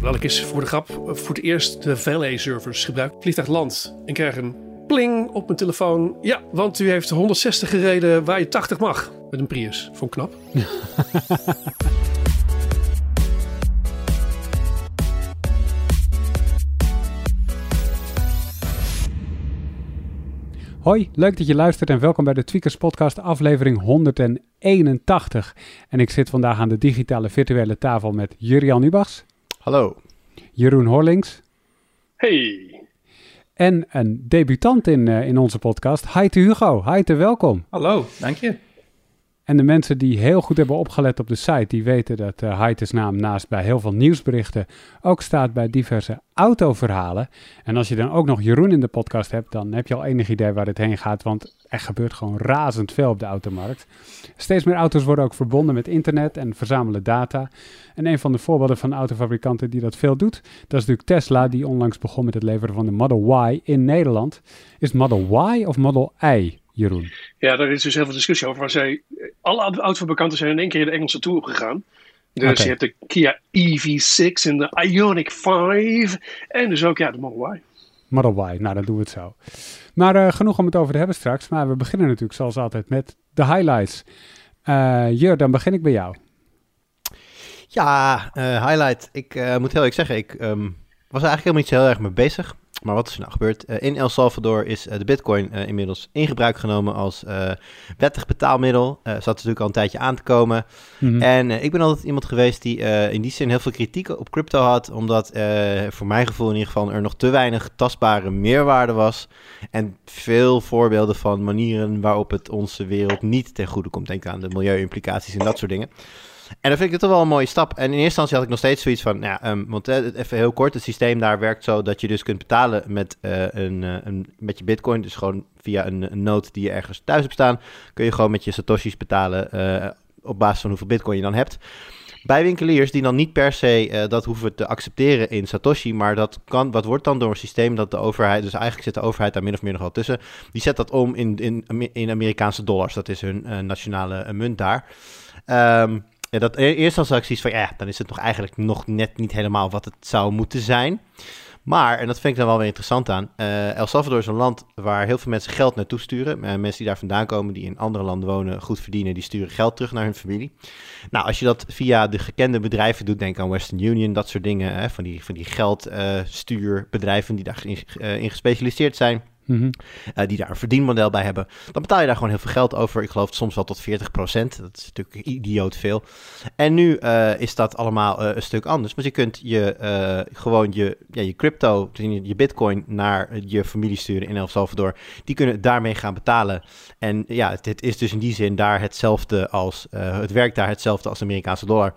Terwijl ik eens voor de grap voor het eerst de valet-servers gebruik. Vliegtuig land en krijg een pling op mijn telefoon. Ja, want u heeft 160 gereden waar je 80 mag. Met een Prius. Vond knap. Hoi, leuk dat je luistert en welkom bij de Tweakers Podcast, aflevering 181. En ik zit vandaag aan de digitale virtuele tafel met Jurian Ubachs, Hallo. Jeroen Horlings Hey. en een debutant in, eh, in onze podcast, Heite Hugo. Heite, welkom. Hallo, dank je. En de mensen die heel goed hebben opgelet op de site, die weten dat uh, naam naast bij heel veel nieuwsberichten ook staat bij diverse autoverhalen. En als je dan ook nog Jeroen in de podcast hebt, dan heb je al enig idee waar dit heen gaat, want er gebeurt gewoon razend veel op de automarkt. Steeds meer auto's worden ook verbonden met internet en verzamelen data. En een van de voorbeelden van autofabrikanten die dat veel doet, dat is natuurlijk Tesla, die onlangs begon met het leveren van de Model Y in Nederland. Is Model Y of Model I, Jeroen? Ja, daar is dus heel veel discussie over. Maar zij, alle autofabrikanten zijn in één keer de Engelse tour gegaan. Dus je hebt de Kia EV6 en de Ioniq 5. En dus ook ja, de Model Y. Model Y, nou dan doen we het zo. Maar eh, genoeg om het over te hebben straks. Maar we beginnen natuurlijk zoals altijd met de highlights. Eh Jur, dan begin ik bij jou. Ja, eh, highlight. Ik eh, moet heel eerlijk zeggen, ik ehm, was eigenlijk helemaal niet zo heel erg mee bezig. Maar wat is er nou gebeurd? Eh, in El Salvador is eh, de bitcoin eh, inmiddels in gebruik genomen als wettig betaalmiddel. Zat natuurlijk al een tijdje aan te komen. Mhm. En ik ben altijd iemand geweest die in die zin heel veel kritiek op crypto had. Omdat voor mijn gevoel in ieder geval er nog te weinig tastbare meerwaarde was. En veel voorbeelden van manieren waarop het onze wereld niet ten goede komt. Denk aan de milieuimplicaties en dat soort dingen. En dan vind ik het toch wel een mooie stap. En in eerste instantie had ik nog steeds zoiets van, nou ja, ehm, want even heel kort, het systeem daar werkt zo dat je dus kunt betalen met, eh, een, eh, een, met je bitcoin. Dus gewoon via een, een node die je ergens thuis hebt staan, kun je gewoon met je satoshis betalen eh, op basis van hoeveel bitcoin je dan hebt. Bij winkeliers die dan niet per se dat hoeven te accepteren in Satoshi, maar dat kan, wat wordt dan door een systeem dat de overheid, dus eigenlijk zit de overheid daar min of meer nog wel tussen, die zet dat om in, in, in Amerikaanse dollars. Dat is hun nationale munt daar. Ehm, ja, dat e- eerst als ik zoiets van, ja, dan is het nog eigenlijk nog net niet helemaal wat het zou moeten zijn. Maar, en dat vind ik dan wel weer interessant aan, eh, El Salvador is een land waar heel veel mensen geld naartoe sturen. Eh, mensen die daar vandaan komen, die in andere landen wonen, goed verdienen, die sturen geld terug naar hun familie. Nou, als je dat via de gekende bedrijven doet, denk aan Western Union, dat soort dingen, hè, van die, van die geldstuurbedrijven die daarin in, in gespecialiseerd zijn. Mhm. eh, die daar een verdienmodel bij hebben, dan betaal je daar gewoon heel veel geld over. Ik geloof soms wel tot 40%. Dat is natuurlijk idioot veel. En nu eh, is dat allemaal eh, een stuk anders. Maar je kunt je, gewoon je, ja, je crypto, je bitcoin naar je familie sturen in El Salvador. Die kunnen daarmee gaan betalen. En ja, het, het is dus in die zin daar hetzelfde als, het werkt daar hetzelfde als de Amerikaanse dollar.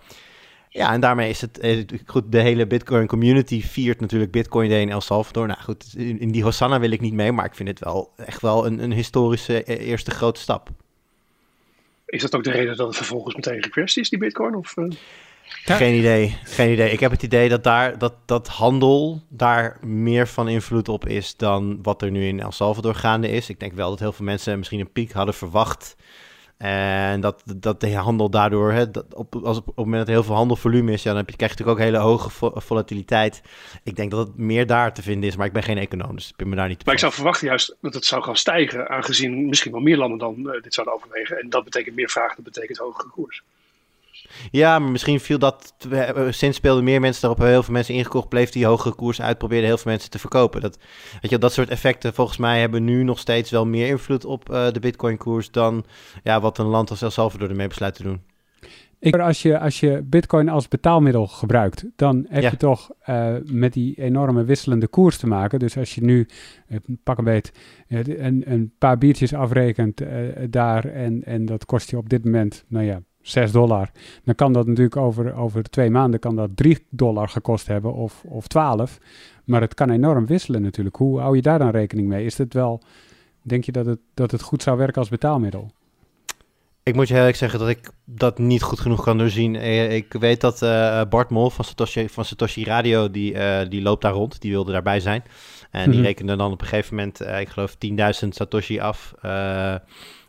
Ja, en daarmee is het eh, goed. De hele Bitcoin community viert natuurlijk Bitcoin Day in El Salvador. Nou goed, in, in die Hosanna wil ik niet mee, maar ik vind het wel echt wel een, een historische eh, eerste grote stap. Is dat ook de reden dat het vervolgens meteen gecrashed is, die bitcoin? Of, eh? Geen idee, geen idee. Ik heb het idee dat daar dat, dat handel daar meer van invloed op is dan wat er nu in El Salvador gaande is. Ik denk wel dat heel veel mensen misschien een piek hadden verwacht. En dat, dat de handel daardoor, hè, dat op, als op, op het moment dat heel veel handelvolume is, ja, dan heb je, krijg je natuurlijk ook hele hoge vo- volatiliteit. Ik denk dat het meer daar te vinden is, maar ik ben geen econoom, dus ik ben me daar niet Maar ik zou verwachten juist dat het zou gaan stijgen, aangezien misschien wel meer landen dan eh, dit zouden overwegen. En dat betekent meer vraag, dat betekent hogere koers. Ja, maar misschien viel dat. eh, Sinds speelden meer mensen daarop. Heel veel mensen ingekocht. Bleef die hogere koers uit. Probeerden heel veel mensen te verkopen. Dat, weet je, dat soort effecten volgens mij hebben nu nog steeds wel meer invloed op eh, de Bitcoin-koers. dan ja, wat een land als El Salvador ermee besluit te doen. Ik, als, je, als je bitcoin als betaalmiddel gebruikt, dan heb Ja. je toch eh, met die enorme wisselende koers te maken. Dus als je nu, pak een beet, eh, een, een paar biertjes afrekent eh, daar en, en dat kost je op dit moment, nou ja, 6 dollar. Dan kan dat natuurlijk over, over twee maanden kan dat 3 dollar gekost hebben of, of 12. Maar het kan enorm wisselen natuurlijk. Hoe hou je daar dan rekening mee? Is het wel, denk je dat het, dat het goed zou werken als betaalmiddel? Ik moet je eerlijk zeggen dat ik dat niet goed genoeg kan doorzien. Eh, Ik weet dat eh, Bart Mol van Satoshi, van Satoshi Radio, die, eh, die loopt daar rond. Die wilde daarbij zijn. En die Mhm. rekende dan op een gegeven moment, ik geloof 10.000 Satoshi af.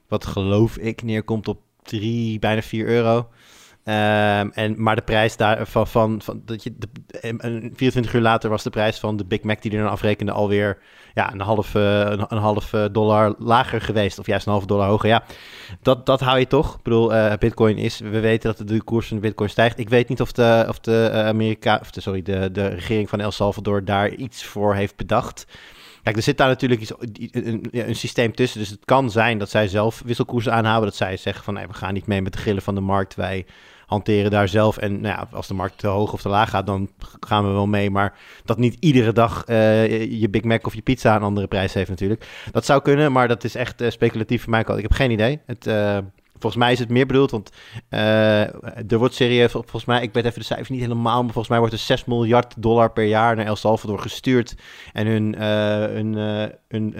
wat geloof ik neerkomt op 3, bijna 4 euro. Ehm, en, maar de prijs daar van, van, dat je, de, 24 uur later was de prijs van de Big Mac die er dan afrekende alweer ja, een half, een, een half dollar lager geweest. Of juist een half dollar hoger. Ja, dat, dat hou je toch. Ik bedoel, Bitcoin is, we weten dat de koers van de Bitcoin stijgt. Ik weet niet of de, of de Amerika, of sorry, de, de regering van El Salvador daar iets voor heeft bedacht. Kijk, er zit daar natuurlijk iets, een, een, systeem tussen. Dus het kan zijn dat zij zelf wisselkoersen aanhouden. Dat zij zeggen van nee, we gaan niet mee met de grillen van de markt. Wij hanteren daar zelf. En nou ja, als de markt te hoog of te laag gaat, dan gaan we wel mee. Maar dat niet iedere dag uh, je Big Mac of je pizza een andere prijs heeft natuurlijk. Dat zou kunnen, maar dat is echt uh, speculatief voor mij. Ik heb geen idee. Het, uh, Volgens mij is het meer bedoeld, want uh, er wordt serieus, volgens mij, ik weet even de cijfers niet helemaal, maar volgens mij wordt er 6 miljard dollar per jaar naar El Salvador gestuurd. En hun, uh, hun, uh, hun,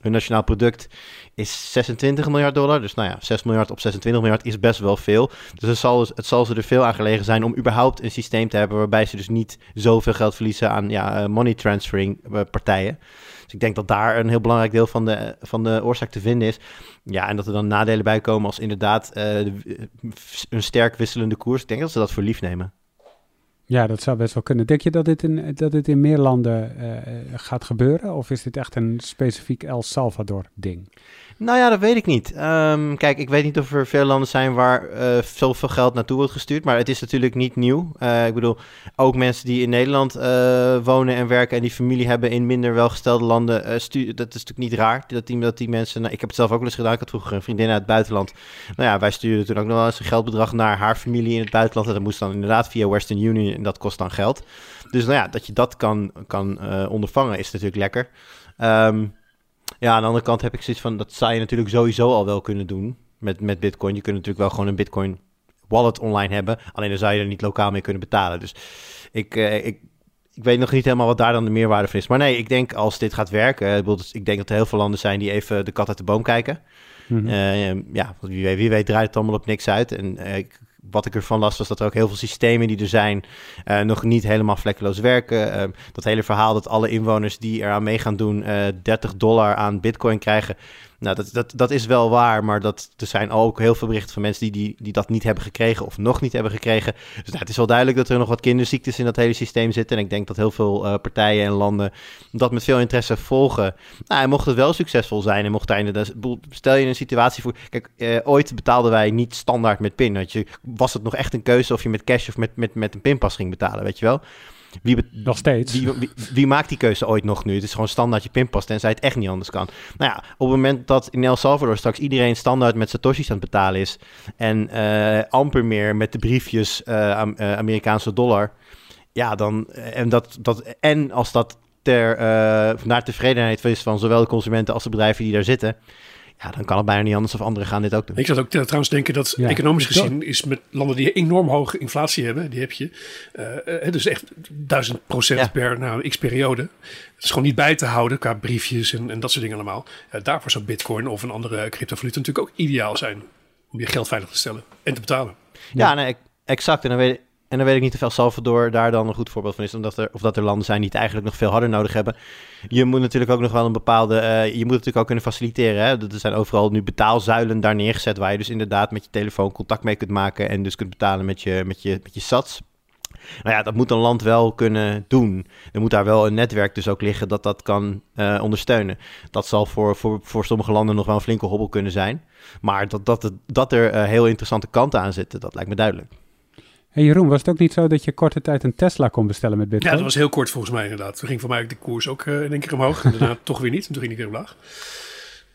hun nationaal product is 26 miljard dollar. Dus nou ja, 6 miljard op 26 miljard is best wel veel. Dus het zal, het zal ze er veel aan gelegen zijn om überhaupt een systeem te hebben waarbij ze dus niet zoveel geld verliezen aan ja, money transferring partijen. Dus ik denk dat daar een heel belangrijk deel van de, van de oorzaak te vinden is. Ja, en dat er dan nadelen bij komen als inderdaad uh, een sterk wisselende koers. Ik denk dat ze dat voor lief nemen. Ja, dat zou best wel kunnen. Denk je dat dit in, dat dit in meer landen uh, gaat gebeuren? Of is dit echt een specifiek El Salvador ding? Nou ja, dat weet ik niet. Um, kijk, ik weet niet of er veel landen zijn waar uh, zoveel geld naartoe wordt gestuurd. Maar het is natuurlijk niet nieuw. Uh, ik bedoel, ook mensen die in Nederland uh, wonen en werken en die familie hebben in minder welgestelde landen. dat is natuurlijk niet raar dat die, dat die mensen. Nou, ik heb het zelf ook wel eens gedaan. Ik had vroeger een vriendin uit het buitenland. Nou ja, wij stuurden toen ook nog wel eens een geldbedrag naar haar familie in het buitenland. En dat moest dan inderdaad via Western Union en dat kost dan geld. Dus nou ja, dat je dat kan, kan ondervangen is natuurlijk lekker. Um, ja, aan de andere kant heb ik zoiets van, dat zou je natuurlijk sowieso al wel kunnen doen met, met Bitcoin. Je kunt natuurlijk wel gewoon een Bitcoin wallet online hebben. Alleen dan zou je er niet lokaal mee kunnen betalen. Dus ik, uh, ik, ik weet nog niet helemaal wat daar dan de meerwaarde van is. Maar nee, ik denk als dit gaat werken, ik denk dat er heel veel landen zijn die even de kat uit de boom kijken. Mm -hmm. uh, ja, wie weet, wie weet draait het allemaal op niks uit. En uh, ik wat ik ervan las, was dat er ook heel veel systemen die er zijn uh, nog niet helemaal vlekkeloos werken. Uh, dat hele verhaal dat alle inwoners die eraan mee gaan doen uh, eh, 30 dollar aan bitcoin krijgen. Nou, dat, dat, dat is wel waar, maar dat, er zijn ook heel veel berichten van mensen die, die, die dat niet hebben gekregen of nog niet hebben gekregen. Dus nou, het is wel duidelijk dat er nog wat kinderziektes in dat hele systeem zitten. En ik denk dat heel veel uh, partijen en landen dat met veel interesse volgen. Nou, en mocht het wel succesvol zijn en mocht daar inderdaad... Stel je een situatie voor... Kijk, uh, ooit betaalden wij niet standaard met PIN. Weet je, was het nog echt een keuze of je met cash of met, met, met een pinpas ging betalen, weet je wel? Wie nog steeds. Wie, wie, wie, maakt die keuze ooit nog nu? Het is gewoon standaard je pinpas, tenzij het echt niet anders kan. Nou ja, op het moment dat in El Salvador straks iedereen standaard met satoshis aan het betalen is... en uh, amper meer met de briefjes uh, uh, Amerikaanse dollar... ja, dan... en, dat, dat, en als dat ter, naar tevredenheid is van zowel de consumenten als de bedrijven die daar zitten ja, dan kan het bijna niet anders of anderen gaan dit ook doen. Ik zou ook trouwens denken dat economisch gezien is met landen die enorm hoge inflatie hebben, die heb je, uh, dus echt duizend procent per nou, x periode. Het is gewoon niet bij te houden qua briefjes en, en dat soort dingen allemaal. Uh, daarvoor zou bitcoin of een andere cryptovaluta natuurlijk ook ideaal zijn om je geld veilig te stellen en te betalen. Ja, ja nee, exact. En dan weet, en dan weet ik niet of El Salvador daar dan een goed voorbeeld van is. Omdat er, of dat er landen zijn die het eigenlijk nog veel harder nodig hebben. Je moet natuurlijk ook nog wel een bepaalde... Uh, je moet het natuurlijk ook kunnen faciliteren. Hè? Er zijn overal nu betaalzuilen daar neergezet... waar je dus inderdaad met je telefoon contact mee kunt maken... en dus kunt betalen met je, met je, met je sats. Nou ja, dat moet een land wel kunnen doen. Er moet daar wel een netwerk dus ook liggen dat dat kan uh, ondersteunen. Dat zal voor, voor, voor sommige landen nog wel een flinke hobbel kunnen zijn. Maar dat, dat, dat er uh, heel interessante kanten aan zitten, dat lijkt me duidelijk. Hey Jeroen, was het ook niet zo dat je korte tijd een Tesla kon bestellen met Bitcoin? Ja, dat was heel kort volgens mij inderdaad. Toen ging voor mij de koers ook uh, in één keer omhoog. En daarna toch weer niet. En toen ging ik weer omlaag.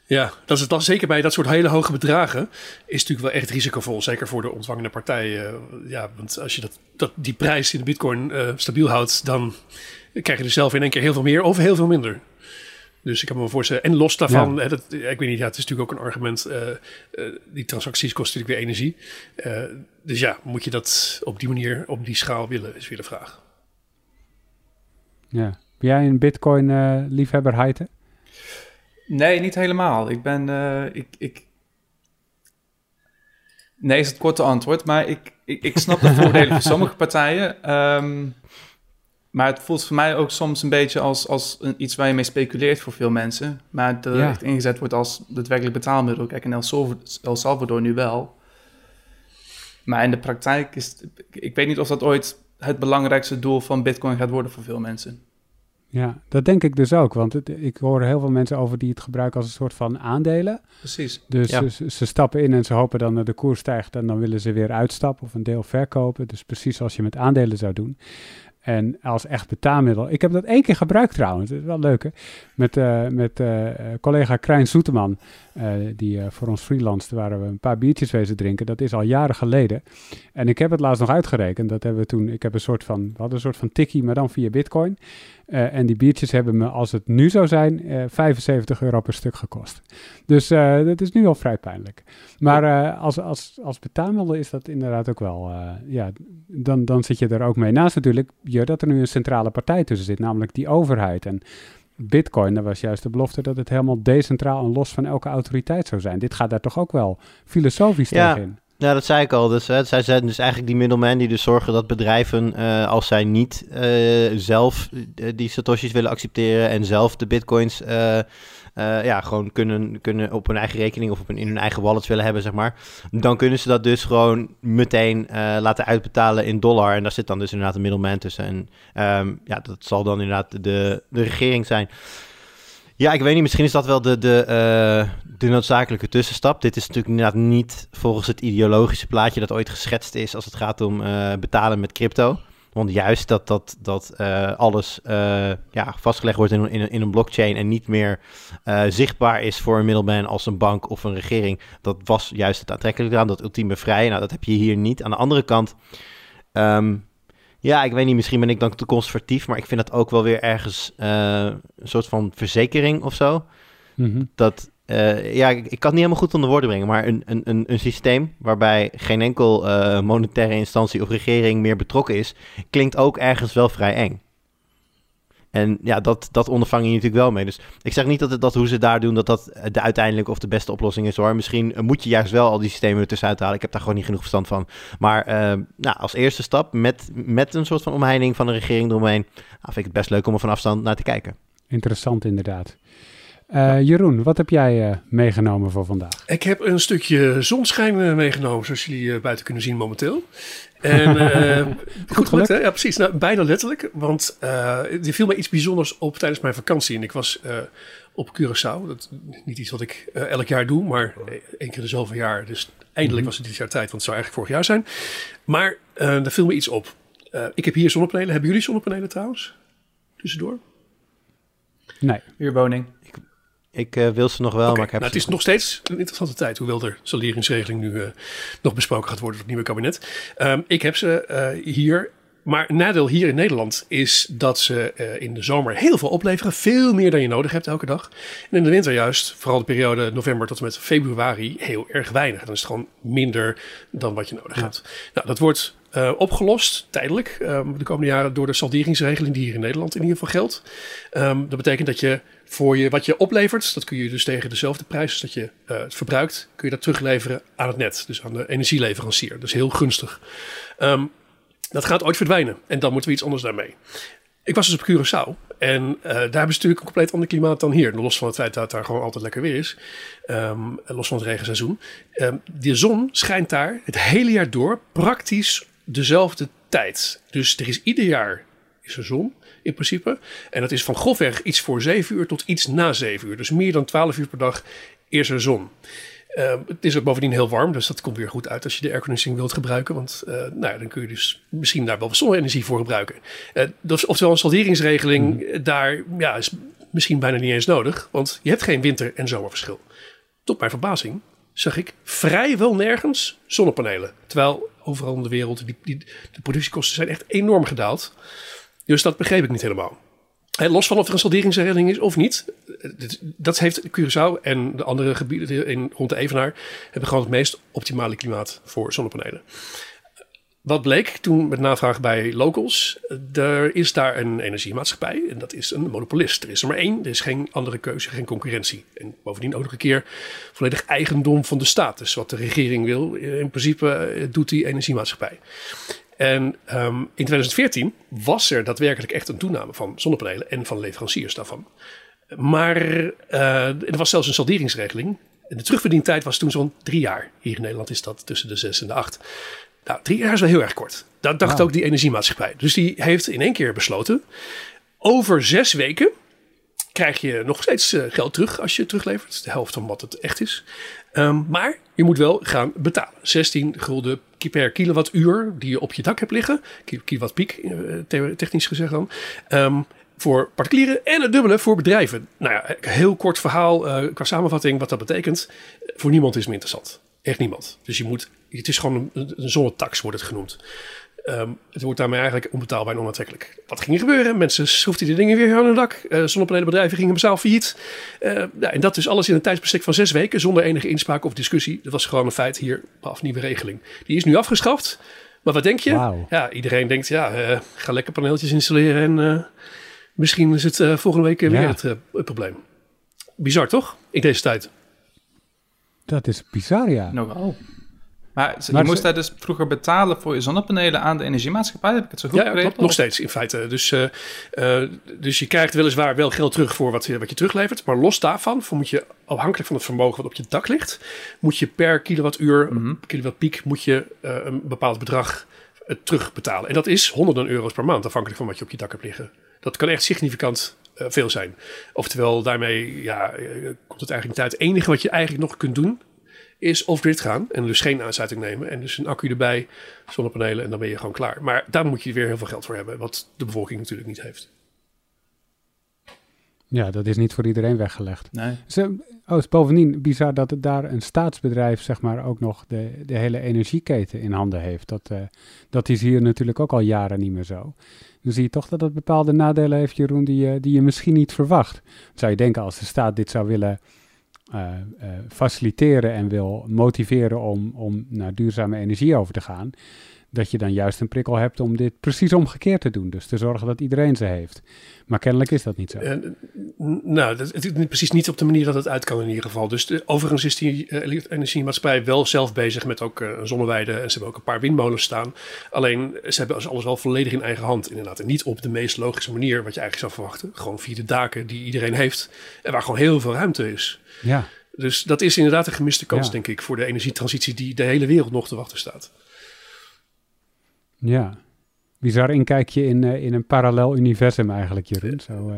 Ja, dat is dan zeker bij dat soort hele hoge bedragen. Is natuurlijk wel echt risicovol. Zeker voor de ontvangende partij. Ja, want als je dat, dat, die prijs in de Bitcoin uh, stabiel houdt, dan krijg je er zelf in één keer heel veel meer of heel veel minder. Dus ik kan me voorstellen. En los daarvan, ja. hè, dat, ik weet niet, ja, het is natuurlijk ook een argument. Uh, uh, die transacties kosten natuurlijk weer energie. Uh, dus ja, moet je dat op die manier, op die schaal willen, is weer de vraag. Ja. Ben jij een Bitcoin-liefhebber, Heite? Nee, niet helemaal. Ik ben. ik, ik... Nee, is het korte antwoord. Maar ik, ik, ik snap de voordelen van sommige partijen. Um, maar het voelt voor mij ook soms een beetje als, als een, iets waar je mee speculeert voor veel mensen. Maar dat ja. echt ingezet wordt als daadwerkelijk betaalmiddel. Kijk, in El Salvador, El Salvador nu wel. Maar in de praktijk is, ik weet niet of dat ooit het belangrijkste doel van Bitcoin gaat worden voor veel mensen. Ja, dat denk ik dus ook. Want het, ik hoor heel veel mensen over die het gebruiken als een soort van aandelen. Precies. Dus Ja. ze, ze stappen in en ze hopen dan dat de koers stijgt en dan willen ze weer uitstappen of een deel verkopen. Dus precies zoals je met aandelen zou doen. En als echt betaalmiddel. Ik heb dat één keer gebruikt trouwens. Dat is wel leuk hè. Met, eh, met eh, collega Krijn Soeteman. eh, die voor ons freelance waren we een paar biertjes wezen drinken. Dat is al jaren geleden. En ik heb het laatst nog uitgerekend. Dat hebben we toen. Ik heb een soort van. We hadden een soort van tikkie, maar dan via Bitcoin. Eh, en die biertjes hebben me, als het nu zou zijn, eh 75 euro per stuk gekost. Dus eh, dat is nu al vrij pijnlijk. Maar als, als, als betaalmiddel is dat inderdaad ook wel, ja, dan, dan zit je er ook mee. Naast natuurlijk je, dat er nu een centrale partij tussen zit, namelijk die overheid. En Bitcoin, daar was juist de belofte dat het helemaal decentraal en los van elke autoriteit zou zijn. Dit gaat daar toch ook wel filosofisch Ja. tegenin. Ja, dat zei ik al. Dus, hè, zij zijn dus eigenlijk die middlemen die dus zorgen dat bedrijven, eh, als zij niet eh, zelf eh, die satoshis willen accepteren en zelf de bitcoins ja, gewoon kunnen, kunnen op hun eigen rekening of op in hun eigen wallets willen hebben, zeg maar. Dan kunnen ze dat dus gewoon meteen laten uitbetalen in dollar. En daar zit dan dus inderdaad een middleman tussen. En ehm, ja, dat zal dan inderdaad de, de regering zijn. Ja, ik weet niet, misschien is dat wel de, de, eh, de noodzakelijke tussenstap. Dit is natuurlijk inderdaad niet volgens het ideologische plaatje dat ooit geschetst is als het gaat om eh, betalen met crypto. Want juist dat, dat, dat eh, alles ja, vastgelegd wordt in, in, in een blockchain en niet meer zichtbaar is voor een middelman als een bank of een regering. Dat was juist het aantrekkelijke aan, dat ultieme vrij. Nou, dat heb je hier niet. Aan de andere kant, ehm, ja, ik weet niet, misschien ben ik dan te conservatief, maar ik vind dat ook wel weer ergens eh, een soort van verzekering of zo Mhm. dat, eh, ja, ik, ik kan het niet helemaal goed onder woorden brengen, maar een, een, een, een systeem waarbij geen enkel eh, monetaire instantie of regering meer betrokken is, klinkt ook ergens wel vrij eng. En ja, dat, dat ondervang je natuurlijk wel mee. Dus ik zeg niet dat, het, dat hoe ze het daar doen, dat dat de uiteindelijke of de beste oplossing is hoor. Misschien moet je juist wel al die systemen er tussenuit halen. Ik heb daar gewoon niet genoeg verstand van. Maar eh, nou, als eerste stap, met, met een soort van omheining van de regering eromheen, nou, vind ik het best leuk om er van afstand naar te kijken. Interessant inderdaad. Eh, Jeroen, wat heb jij eh, meegenomen voor vandaag? Ik heb een stukje zonschijn meegenomen, zoals jullie buiten kunnen zien momenteel. En eh, goed gelukt, hè? Ja, precies. Nou, bijna letterlijk. Want eh er viel me iets bijzonders op tijdens mijn vakantie. En ik was eh, op Curaçao. Dat is niet iets wat ik elk jaar doe, maar één keer de zoveel jaar. Dus eindelijk was het dit jaar tijd, want het zou eigenlijk vorig jaar zijn. Maar eh er viel me iets op. Eh, ik heb hier zonnepanelen. Hebben jullie zonnepanelen trouwens? Tussendoor? Nee, Huurwoning. Ik eh, wil ze nog wel, maar ik heb nou, ze het is nog steeds een interessante tijd, hoewel de saleringsregeling nu eh, nog besproken gaat worden door het nieuwe kabinet. Ehm, ik heb ze eh, hier. Maar een nadeel hier in Nederland is dat ze in de zomer heel veel opleveren. Veel meer dan je nodig hebt elke dag. En in de winter juist, vooral de periode november tot en met februari, heel erg weinig. Dan is het gewoon minder dan wat je nodig hebt. Nou, dat wordt eh, opgelost tijdelijk ehm, de komende jaren door de salderingsregeling die hier in Nederland in ieder geval geldt. Ehm, dat betekent dat je voor je, wat je oplevert, dat kun je dus tegen dezelfde prijs als dat je het verbruikt, kun je dat terugleveren aan het net. Dus aan de energieleverancier. Is heel gunstig. Ehm, dat gaat ooit verdwijnen en dan moeten we iets anders daarmee. Ik was dus op Curaçao en eh, daar hebben ze natuurlijk een compleet ander klimaat dan hier. Los van het feit dat het daar gewoon altijd lekker weer is. Los van het regenseizoen. De zon schijnt daar het hele jaar door praktisch dezelfde tijd. Dus er is ieder jaar is er zon in principe. En dat is van grofweg iets voor 7 uur tot iets na 7 uur. Dus meer dan 12 uur per dag is er zon. Ehm, het is ook bovendien heel warm, dus dat komt weer goed uit als je de airconditioning wilt gebruiken. Want eh, nou ja, dan kun je dus misschien daar wel zonne-energie voor gebruiken. Eh dus, oftewel een salderingsregeling, eh, daar ja, is misschien bijna niet eens nodig. Want je hebt geen winter- en zomerverschil. Tot mijn verbazing zag ik vrijwel nergens zonnepanelen. Terwijl overal in de wereld, die, die, de productiekosten zijn echt enorm gedaald. Dus dat begreep ik niet helemaal. Hè, los van of er een salderingsregeling is of niet. eh, Dat heeft Curaçao en de andere gebieden in, rond de Evenaar... hebben gewoon het meest optimale klimaat voor zonnepanelen. Wat bleek toen met navraag bij locals? Er is daar een energiemaatschappij en dat is een monopolist. Er is er maar één, er is geen andere keuze, geen concurrentie. En bovendien ook nog een keer volledig eigendom van de staat. Dus wat de regering wil, in principe eh, doet die energiemaatschappij. En ehm, in 2014 was er daadwerkelijk echt een toename van zonnepanelen en van leveranciers daarvan. Maar eh, er was zelfs een salderingsregeling. En de terugverdientijd was toen zo'n drie jaar. Hier in Nederland is dat tussen de zes en de acht. Nou, drie jaar is wel heel erg kort. Dat dacht ook die energiemaatschappij. Dus die heeft in één keer besloten, over zes weken krijg je nog steeds eh, geld terug als je het teruglevert. De helft van wat het echt is. Ehm, maar je moet wel gaan betalen. 16 gulden per kilowattuur die je op je dak hebt liggen. Kilowattpiek, eh, technisch gezegd dan. Ehm, voor particulieren en het dubbele voor bedrijven. Nou ja, heel kort verhaal uh, qua samenvatting wat dat betekent. Voor niemand is het interessant. Echt niemand. Dus je moet, het is gewoon een, een zonnetax wordt het genoemd. Ehm, het wordt daarmee eigenlijk onbetaalbaar en onaantrekkelijk. Wat ging er gebeuren? Mensen schroefden die dingen weer aan hun dak. Uh, zonnepanelenbedrijven gingen massaal failliet. Uh, ja, en dat dus alles in een tijdsbestek van zes weken zonder enige inspraak of discussie. Dat was gewoon een feit hier, af nieuwe regeling. Die is nu afgeschaft. Maar wat denk je? Ja, iedereen denkt, ja, uh, ga lekker paneeltjes installeren en misschien is het volgende week weer het, het, probleem. Bizar toch? In deze tijd. Dat is bizar, ja. Nogal. Maar, je moest daar dus vroeger betalen voor je zonnepanelen aan de energiemaatschappij? Heb ik het zo goed ja, ja klopt. Nog steeds in feite. Dus, uh, uh, dus je krijgt weliswaar wel geld terug voor wat, wat je teruglevert. Maar los daarvan voor moet je, afhankelijk van het vermogen wat op je dak ligt... moet je per kilowattuur, mm -hmm. kilowattpiek, moet je uh, een bepaald bedrag terugbetalen. En dat is honderden euro's per maand, afhankelijk van wat je op je dak hebt liggen. Dat kan echt significant veel zijn. Oftewel, daarmee ja, komt het eigenlijk tijd. Het enige wat je eigenlijk nog kunt doen is off-grid gaan en dus geen aansluiting nemen. En dus een accu erbij, zonnepanelen en dan ben je gewoon klaar. Maar daar moet je weer heel veel geld voor hebben, wat de bevolking natuurlijk niet heeft. Ja, dat is niet voor iedereen weggelegd. Nee. Zo, oh, is bovendien bizar dat het daar een staatsbedrijf, zeg maar, ook nog de, de hele energieketen in handen heeft. Dat, uh, dat is hier natuurlijk ook al jaren niet meer zo. Dan zie je toch dat het bepaalde nadelen heeft, Jeroen, die, die je misschien niet verwacht. zou je denken, als de staat dit zou willen uh, faciliteren en wil motiveren om, om naar duurzame energie over te gaan, dat je dan juist een prikkel hebt om dit precies omgekeerd te doen. Dus te zorgen dat iedereen ze heeft. Maar kennelijk is dat niet zo. Uh, nou, dat, het is precies niet op de manier dat het uit kan in ieder geval. Dus de, overigens is die uh, energiemaatschappij wel zelf bezig met ook uh, zonneweide. En ze hebben ook een paar windmolens staan. Alleen, ze hebben alles wel volledig in eigen hand inderdaad. En niet op de meest logische manier wat je eigenlijk zou verwachten. Gewoon via de daken die iedereen heeft. En waar gewoon heel veel ruimte is. Ja. Dus dat is inderdaad een gemiste kans, denk ik, voor de energietransitie die de hele wereld nog te wachten staat. Ja, bizar inkijkje in, uh, in een parallel universum eigenlijk, Jeroen. Zo, uh,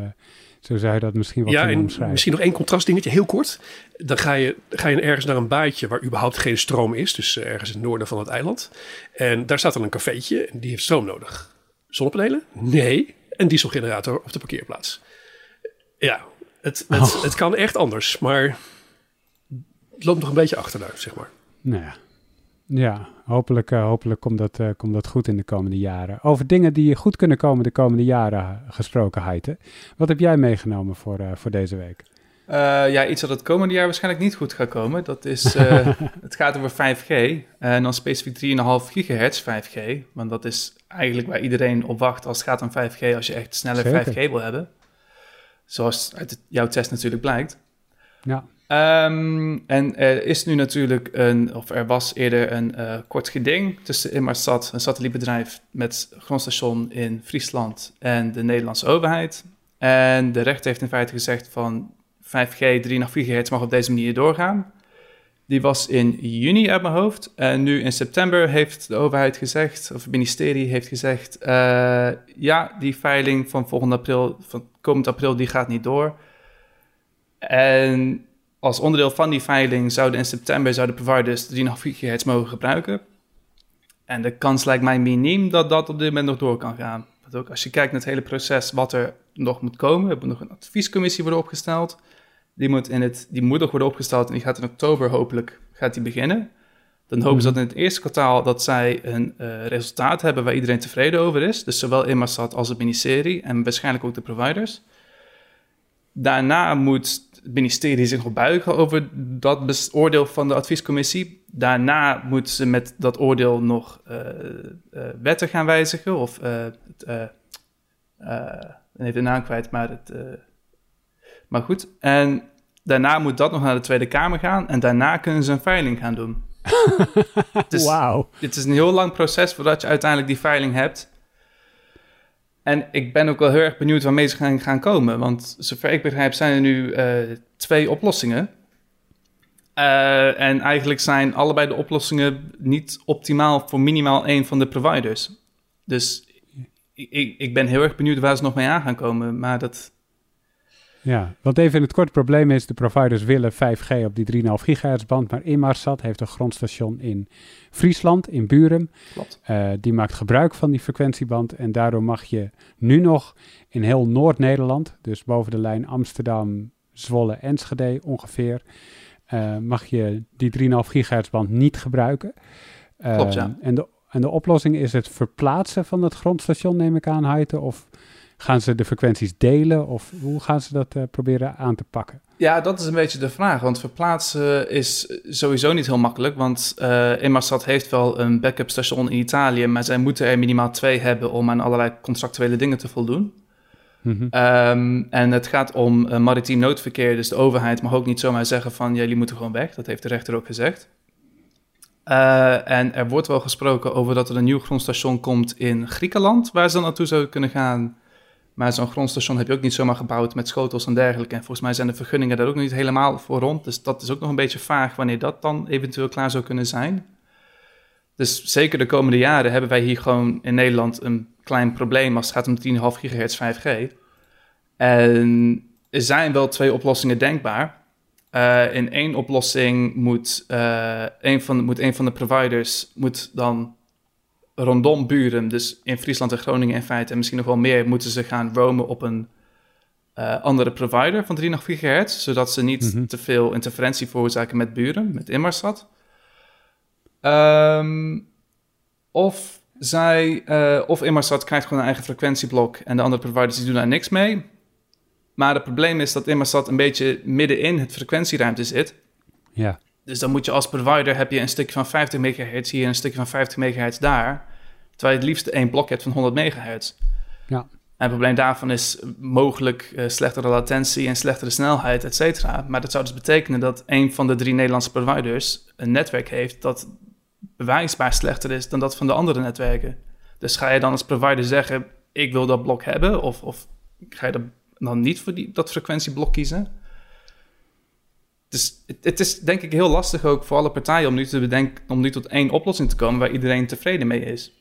zo zou je dat misschien wel ja, kunnen omschrijven. Misschien nog één contrastdingetje, heel kort. Dan ga je, ga je ergens naar een baadje waar überhaupt geen stroom is. Dus uh, ergens in het noorden van het eiland. En daar staat dan een cafeetje en die heeft stroom nodig. Zonnepanelen? Nee. Een dieselgenerator op de parkeerplaats. Ja, het, het, oh. het kan echt anders, maar het loopt nog een beetje achterna, zeg maar. Nou ja, ja hopelijk, uh, hopelijk komt, dat, uh, komt dat goed in de komende jaren. Over dingen die goed kunnen komen de komende jaren gesproken, Heite. Wat heb jij meegenomen voor, uh, voor deze week? ja, iets dat het komende jaar waarschijnlijk niet goed gaat komen. Dat is, het gaat over 5G. En dan specifiek 3,5 gigahertz 5G. Want dat is eigenlijk waar iedereen op wacht als het gaat om 5G. Als je echt sneller Zeker. 5G wil hebben. Zoals uit jouw test natuurlijk blijkt. Ja. Um, en er is nu natuurlijk een, of er was eerder een uh, kort geding tussen Inmarsat, een satellietbedrijf met grondstation in Friesland, en de Nederlandse overheid. En de rechter heeft in feite gezegd van 5G, 3,5 gigahertz mag op deze manier doorgaan. Die was in juni uit mijn hoofd. En nu in september heeft de overheid gezegd, of het ministerie heeft gezegd, uh, ja, die veiling van volgend april, van komend april, die gaat niet door. En als onderdeel van die veiling zouden in september zouden providers 3,5 gigahertz mogen gebruiken. En de kans lijkt mij miniem dat dat op dit moment nog door kan gaan. Want ook als je kijkt naar het hele proces wat er nog moet komen. We hebben nog een adviescommissie worden opgesteld. Die moet, in het, die moet nog worden opgesteld en die gaat in oktober hopelijk gaat die beginnen. Dan hopen ze mhm. dat in het eerste kwartaal dat zij een uh, resultaat hebben waar iedereen tevreden over is. Dus zowel Inmarsat als het ministerie en waarschijnlijk ook de providers. Daarna moet het ministerie zich nog buigen over dat oordeel van de adviescommissie. Daarna moeten ze met dat oordeel nog uh, uh, wetten gaan wijzigen. Of uh, het, even de naam kwijt, maar het. maar goed. En daarna moet dat nog naar de Tweede Kamer gaan. En daarna kunnen ze een veiling gaan doen. dus Wauw. Dit is een heel lang proces voordat je uiteindelijk die veiling hebt. En ik ben ook wel heel erg benieuwd waarmee ze gaan, gaan komen. Want zover ik begrijp zijn er nu uh, twee oplossingen. Uh, en eigenlijk zijn allebei de oplossingen niet optimaal voor minimaal één van de providers. Dus ik, ik ben heel erg benieuwd waar ze nog mee aan gaan komen. Maar dat, ja, want even in het kort probleem is, de providers willen 5G op die 3,5 gigahertz band, maar Inmarsat heeft een grondstation in Friesland, in Buren. Klopt. Uh, die maakt gebruik van die frequentieband en daardoor mag je nu nog in heel Noord-Nederland, dus boven de lijn Amsterdam, Zwolle, Enschede ongeveer, uh, mag je die 3,5 gigahertz band niet gebruiken. Uh, Klopt, ja. En de, en de oplossing is het verplaatsen van het grondstation, neem ik aan, Heite, of Gaan ze de frequenties delen of hoe gaan ze dat uh, proberen aan te pakken? Ja, dat is een beetje de vraag. Want verplaatsen is sowieso niet heel makkelijk. Want uh, Inmarsat heeft wel een backup station in Italië. Maar zij moeten er minimaal twee hebben om aan allerlei contractuele dingen te voldoen. Mm -hmm. um, en het gaat om uh, maritiem noodverkeer. Dus de overheid mag ook niet zomaar zeggen van jullie moeten gewoon weg. Dat heeft de rechter ook gezegd. Uh, en er wordt wel gesproken over dat er een nieuw grondstation komt in Griekenland. Waar ze dan naartoe zouden kunnen gaan. Maar zo'n grondstation heb je ook niet zomaar gebouwd met schotels en dergelijke. En volgens mij zijn de vergunningen daar ook nog niet helemaal voor rond. Dus dat is ook nog een beetje vaag wanneer dat dan eventueel klaar zou kunnen zijn. Dus zeker de komende jaren hebben wij hier gewoon in Nederland een klein probleem als het gaat om 10,5 gigahertz 5G. En er zijn wel twee oplossingen denkbaar. Uh, in één oplossing moet, uh, een van, moet een van de providers moet dan rondom Buren, dus in Friesland en Groningen in feite, en misschien nog wel meer, moeten ze gaan roamen op een uh, andere provider van 3,5 gigahertz, zodat ze niet mm -hmm. te veel interferentie veroorzaken met Buren, met Inmarsat. Um, of zij, uh, of Inmarsat krijgt gewoon een eigen frequentieblok en de andere providers die doen daar niks mee. Maar het probleem is dat Inmarsat een beetje midden in het frequentieruimte zit. Ja. Dus dan moet je als provider heb je een stukje van 50 megahertz hier en een stukje van 50 megahertz daar. Terwijl je het liefst één blok hebt van 100 megahertz. Ja. En het probleem daarvan is mogelijk uh, slechtere latentie en slechtere snelheid, et cetera. Maar dat zou dus betekenen dat een van de drie Nederlandse providers een netwerk heeft dat bewijsbaar slechter is dan dat van de andere netwerken. Dus ga je dan als provider zeggen, ik wil dat blok hebben, of, of ga je dan niet voor die, dat frequentieblok kiezen? Dus het, het, is denk ik heel lastig ook voor alle partijen om nu te bedenken, om nu tot één oplossing te komen waar iedereen tevreden mee is.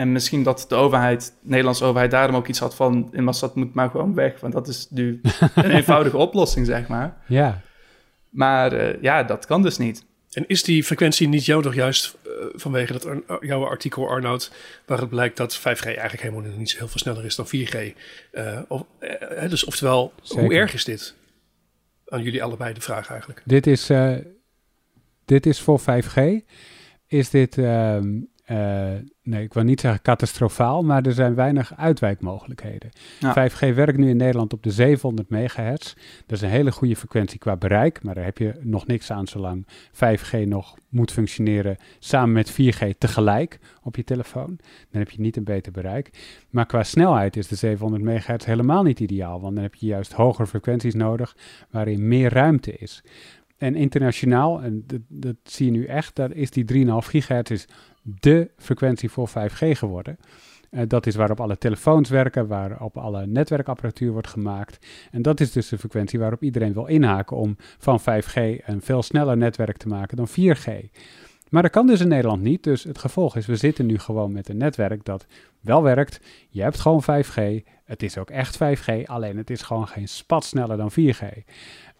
En misschien dat de overheid, de Nederlandse overheid, daarom ook iets had van... in dat moet maar gewoon weg, want dat is nu een eenvoudige oplossing, zeg maar. Ja. Maar uh, ja, dat kan dus niet. En is die frequentie niet jou toch juist uh, vanwege dat uh, jouw artikel, Arnoud... waar het blijkt dat 5G eigenlijk helemaal niet zo heel veel sneller is dan 4G? of, dus oftewel, Zeker. hoe erg is dit? Aan jullie allebei de vraag eigenlijk. Dit is, dit is voor 5G. Is dit... ehm, nee, ik wil niet zeggen catastrofaal, maar er zijn weinig uitwijkmogelijkheden. Ja. 5G werkt nu in Nederland op de 700 megahertz. Dat is een hele goede frequentie qua bereik, maar daar heb je nog niks aan zolang 5G nog moet functioneren samen met 4G tegelijk op je telefoon. Dan heb je niet een beter bereik. Maar qua snelheid is de 700 megahertz helemaal niet ideaal, want dan heb je juist hogere frequenties nodig waarin meer ruimte is. En internationaal, en dat, dat zie je nu echt, daar is die 3,5 gigahertz is de frequentie voor 5G geworden. Uh, dat is waarop alle telefoons werken, waarop alle netwerkapparatuur wordt gemaakt. En dat is dus de frequentie waarop iedereen wil inhaken om van 5G een veel sneller netwerk te maken dan 4G. Maar dat kan dus in Nederland niet. Dus het gevolg is, we zitten nu gewoon met een netwerk dat wel werkt. Je hebt gewoon 5G. Het is ook echt 5G, alleen het is gewoon geen spat sneller dan 4G.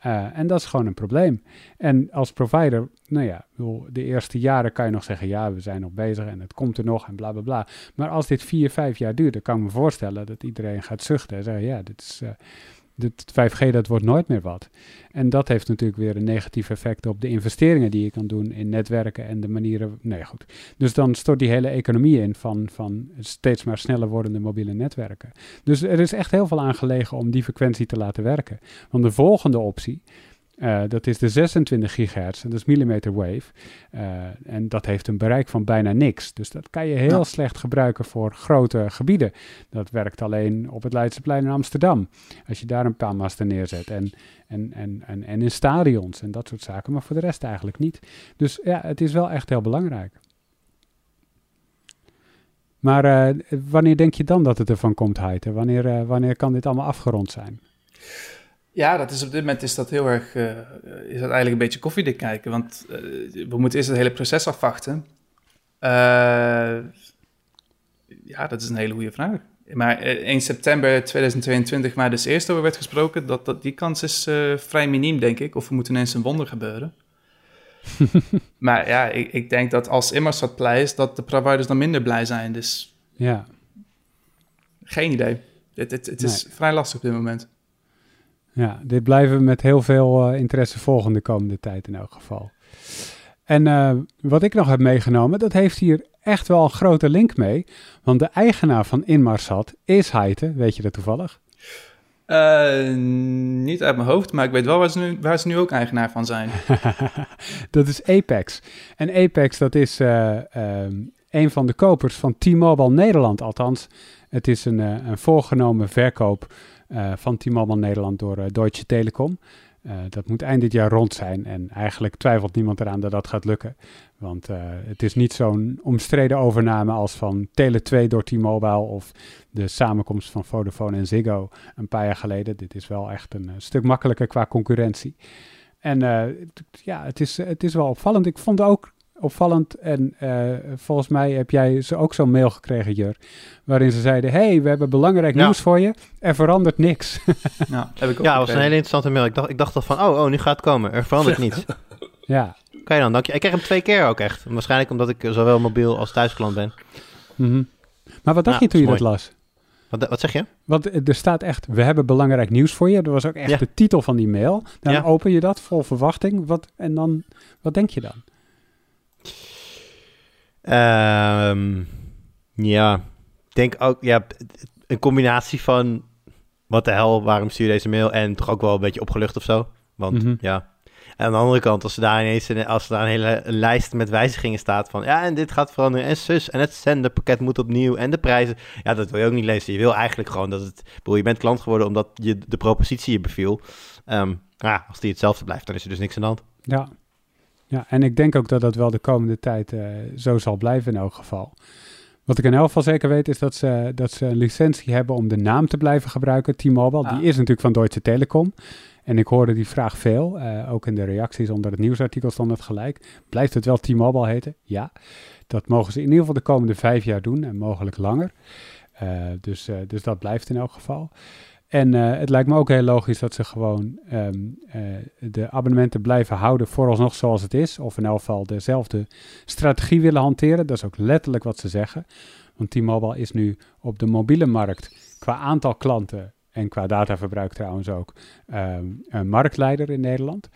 Uh, en dat is gewoon een probleem. En als provider, nou ja, de eerste jaren kan je nog zeggen, ja, we zijn nog bezig en het komt er nog en bla bla bla. Maar als dit vier, vijf jaar duurt, dan kan ik me voorstellen dat iedereen gaat zuchten en zeggen, ja, dit is, uh, dit 5G, dat wordt nooit meer wat. En dat heeft natuurlijk weer een negatief effect op de investeringen die je kan doen in netwerken en de manieren. Nee, goed. Dus dan stort die hele economie in van, van steeds maar sneller wordende mobiele netwerken. Dus er is echt heel veel aan gelegen om die frequentie te laten werken. Want de volgende optie, uh, dat is de 26 gigahertz, en dat is millimeter wave. Uh, en dat heeft een bereik van bijna niks. Dus dat kan je heel ja. slecht gebruiken voor grote gebieden. Dat werkt alleen op het Leidseplein in Amsterdam. Als je daar een paar masten neerzet. En, en, en, en, en in stadions en dat soort zaken. Maar voor de rest eigenlijk niet. Dus ja, het is wel echt heel belangrijk. Maar uh, wanneer denk je dan dat het ervan komt, Heite? Wanneer, wanneer kan dit allemaal afgerond zijn? Ja, dat is op dit moment is dat heel erg, uh, is dat eigenlijk een beetje koffiedik kijken. Want uh, we moeten eerst het hele proces afwachten. Uh, ja, dat is een hele goede vraag. Maar 1 september 2022, waar dus eerst over werd gesproken, dat, dat, die kans is vrij miniem, denk ik. Of er moet ineens een wonder gebeuren. maar ja, ik, ik, denk dat als Immersat blij is, dat de providers dan minder blij zijn. Dus ja. geen idee. Het, het, het is vrij lastig op dit moment. Ja, dit blijven we met heel veel uh, interesse volgen de komende tijd in elk geval. En uh, wat ik nog heb meegenomen, dat heeft hier echt wel een grote link mee. Want de eigenaar van Inmarsat is Heite. Weet je dat toevallig? Uh, niet uit mijn hoofd, maar ik weet wel waar ze nu, waar ze nu ook eigenaar van zijn. dat is Apex. En Apex, dat is uh, um, een van de kopers van T-Mobile Nederland. Althans, het is een, een voorgenomen verkoop van T-Mobile Nederland door Deutsche Telekom. dat moet eind dit jaar rond zijn en eigenlijk twijfelt niemand eraan dat dat gaat lukken. Want het is niet zo'n omstreden overname als van Tele2 door T-Mobile of de samenkomst van Vodafone en Ziggo een paar jaar geleden. Dit is wel echt een, stuk makkelijker qua concurrentie. En ja, het is, het is wel opvallend. Ik vond ook opvallend en uh, volgens mij heb jij ze ook zo'n mail gekregen, Jur, waarin ze zeiden, hey, we hebben belangrijk ja. nieuws voor je. Er verandert niks. ja, heb ik ook ja, dat was een hele interessante mail. Ik dacht, ik dacht al van, oh, oh, nu gaat het komen. Er verandert niets. ja, kan je dan, dank je. Ik kreeg hem twee keer ook echt. Waarschijnlijk omdat ik zowel mobiel als thuisgeland ben. Mm -hmm. Maar wat dacht ja, je toen je dat las? Wat, wat, zeg je? Want er staat echt, we hebben belangrijk nieuws voor je. Dat was ook echt ja. de titel van die mail. Dan ja. open je dat vol verwachting. Wat, en dan, wat denk je dan? Um, ja, ik denk ook, ja, een combinatie van wat de hel, waarom stuur je deze mail? En toch ook wel een beetje opgelucht of zo. Want mm -hmm. ja, en aan de andere kant, als er daar ineens een, als er daar een hele lijst met wijzigingen staat van ja, en dit gaat veranderen en zus en het zenderpakket moet opnieuw en de prijzen. Ja, dat wil je ook niet lezen. Je wil eigenlijk gewoon dat het, bedoel, je bent klant geworden omdat je de propositie je beviel. Um, ja, als die hetzelfde blijft, dan is er dus niks aan de hand. Ja, ja en ik denk ook dat dat wel de komende tijd uh, zo zal blijven in elk geval. Wat ik in elk geval zeker weet is dat ze, dat ze een licentie hebben om de naam te blijven gebruiken. T-Mobile, ah. die is natuurlijk van Deutsche Telekom. En ik hoorde die vraag veel, uh, ook in de reacties onder het nieuwsartikel stond het gelijk. Blijft het wel T-Mobile heten? Ja. Dat mogen ze in ieder geval de komende vijf jaar doen en mogelijk langer. Uh, dus, dus dat blijft in elk geval. En het lijkt me ook heel logisch dat ze gewoon um, de abonnementen blijven houden vooralsnog zoals het is. Of in elk geval dezelfde strategie willen hanteren. Dat is ook letterlijk wat ze zeggen. Want T-Mobile is nu op de mobiele markt qua aantal klanten en qua dataverbruik trouwens ook, ehm, een marktleider in Nederland.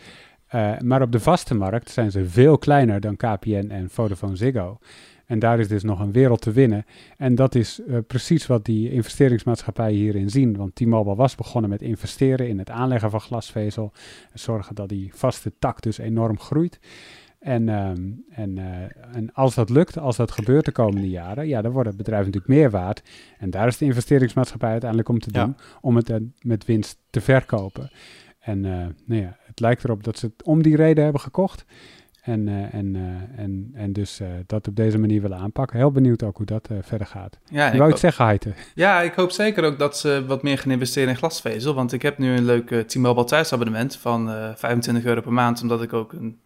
Uh, maar op de vaste markt zijn ze veel kleiner dan KPN en Vodafone Ziggo. En daar is dus nog een wereld te winnen. En dat is uh, precies wat die investeringsmaatschappijen hierin zien. Want T-Mobile was begonnen met investeren in het aanleggen van glasvezel. En zorgen dat die vaste tak dus enorm groeit. En, um, en, uh, en als dat lukt, als dat gebeurt de komende jaren, ja, dan wordt het bedrijf natuurlijk meer waard. En daar is de investeringsmaatschappij uiteindelijk om te doen, ja. om het uh, met winst te verkopen. En nou ja, het lijkt erop dat ze het om die reden hebben gekocht. En, en, en, en dus dat op deze manier willen aanpakken. Heel benieuwd ook hoe dat verder gaat. Ja, ik wou het zeggen, Heite. Ja, ik hoop zeker ook dat ze wat meer gaan investeren in glasvezel. Want ik heb nu een leuk T-Mobile thuisabonnement van 25 euro per maand, omdat ik ook een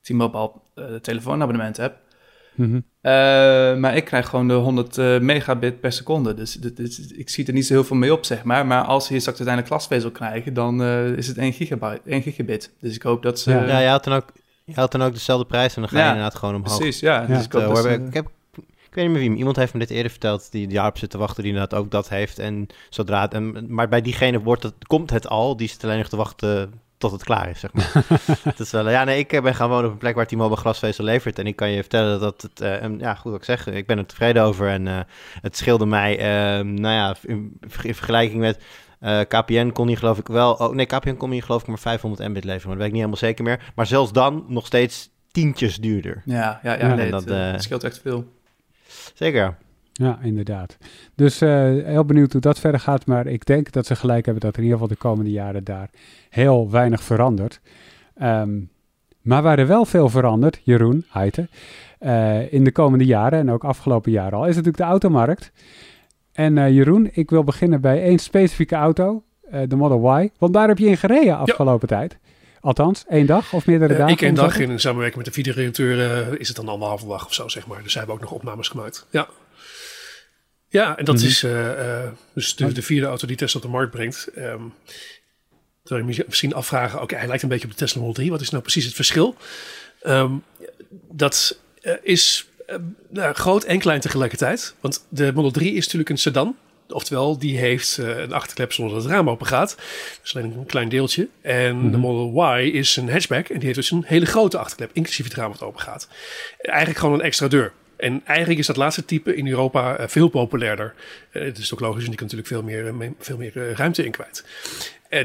T-Mobile uh, telefoonabonnement heb. Mm -hmm. uh, maar ik krijg gewoon de 100 uh, eh, megabit per seconde. Dus dit, dit, ik zie er niet zo heel veel mee op, zeg maar. Maar als je straks uiteindelijk glasvezel krijgen, dan is het 1, gigabyte, 1 gigabit. Dus ik hoop dat ze... Ja, ja je, had dan ook, je had dan ook dezelfde prijs en dan ga je inderdaad gewoon omhoog. Precies, ja. Dus ik, hoop dat ik, heb, ik weet niet meer wie, iemand heeft me dit eerder verteld, die jaar op zit te wachten, die inderdaad ook dat heeft. En zodra het, en, maar bij diegene wordt het, komt het al, die zit alleen nog te wachten tot het klaar is, zeg maar. het is wel, ja, nee, ik ben gaan wonen op een plek waar T-Mobile glasvezel levert. En ik kan je vertellen dat het, uh, ja, goed wat ik zeg, ik ben er tevreden over. En uh, het scheelde mij, uh, nou ja, in, in vergelijking met uh, KPN kon niet geloof ik wel, oh nee, KPN kon niet geloof ik maar 500 mbit leveren, maar dat weet ik niet helemaal zeker meer. Maar zelfs dan nog steeds tientjes duurder. Ja, ja, ja, nee, dat, het, scheelt echt veel. Zeker, ja, inderdaad. Dus uh, heel benieuwd hoe dat verder gaat. Maar ik denk dat ze gelijk hebben dat er in ieder geval de komende jaren daar heel weinig verandert. Um, maar waar er wel veel verandert, Jeroen Heite, uh, in de komende jaren en ook afgelopen jaren al, is natuurlijk de automarkt. En uh, Jeroen, ik wil beginnen bij één specifieke auto. eh, de Model Y. Want daar heb je in gereden afgelopen tijd. Althans, één dag of meerdere Uh, dagen? ik één dag in samenwerking met de videoredacteur is het dan anderhalve dag of zo, zeg maar. Dus zij hebben ook nog opnames gemaakt. Ja, ja en dat mm -hmm. is dus de, de, vierde auto die Tesla op de markt brengt. Um, dan je misschien afvragen, oké, okay, hij lijkt een beetje op de Tesla Model 3. Wat is nou precies het verschil? Um, dat is nou, groot en klein tegelijkertijd. Want de Model 3 is natuurlijk een sedan. Oftewel, die heeft uh, een achterklep zonder dat het raam open gaat. Dus alleen een klein deeltje. En mm -hmm. de Model Y is een hatchback. En die heeft dus een hele grote achterklep, inclusief het raam wat open gaat. Eigenlijk gewoon een extra deur. En eigenlijk is dat laatste type in Europa uh, veel populairder. Uh, het is ook logisch, en die kan natuurlijk veel meer, me, veel meer ruimte in kwijt.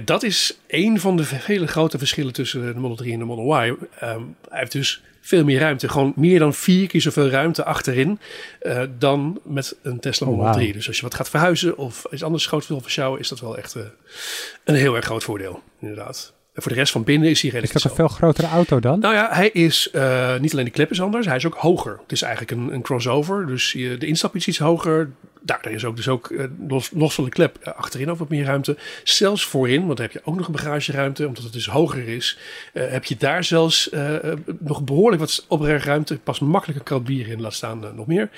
Dat is een van de vele grote verschillen tussen de Model 3 en de Model Y. Um, hij heeft dus veel meer ruimte. Gewoon meer dan vier keer zoveel ruimte achterin uh, dan met een Tesla Model oh, wow. 3. Dus als je wat gaat verhuizen of iets anders groot wil versjouwen, is dat wel echt uh, een heel erg groot voordeel, inderdaad. En voor de rest van binnen is hij redelijk Is dat een veel grotere auto dan? Nou ja, hij is uh, niet alleen de klep is anders, hij is ook hoger. Het is eigenlijk een, een crossover, dus je, de instap is iets hoger. Daar is ook dus ook uh, los, los van de klep uh, achterin ook wat meer ruimte. Zelfs voorin, want dan heb je ook nog een bagageruimte, omdat het dus hoger is. Uh, heb je daar zelfs nog behoorlijk wat opbergruimte. Pas makkelijk een bier in, laat staan nog meer.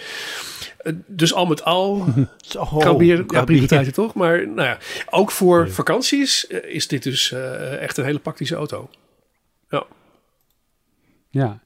dus al met al, oh, bier, ja, prima toch? Maar nou ja, ook voor vakanties is dit dus echt een hele praktische auto. Ja. Ja,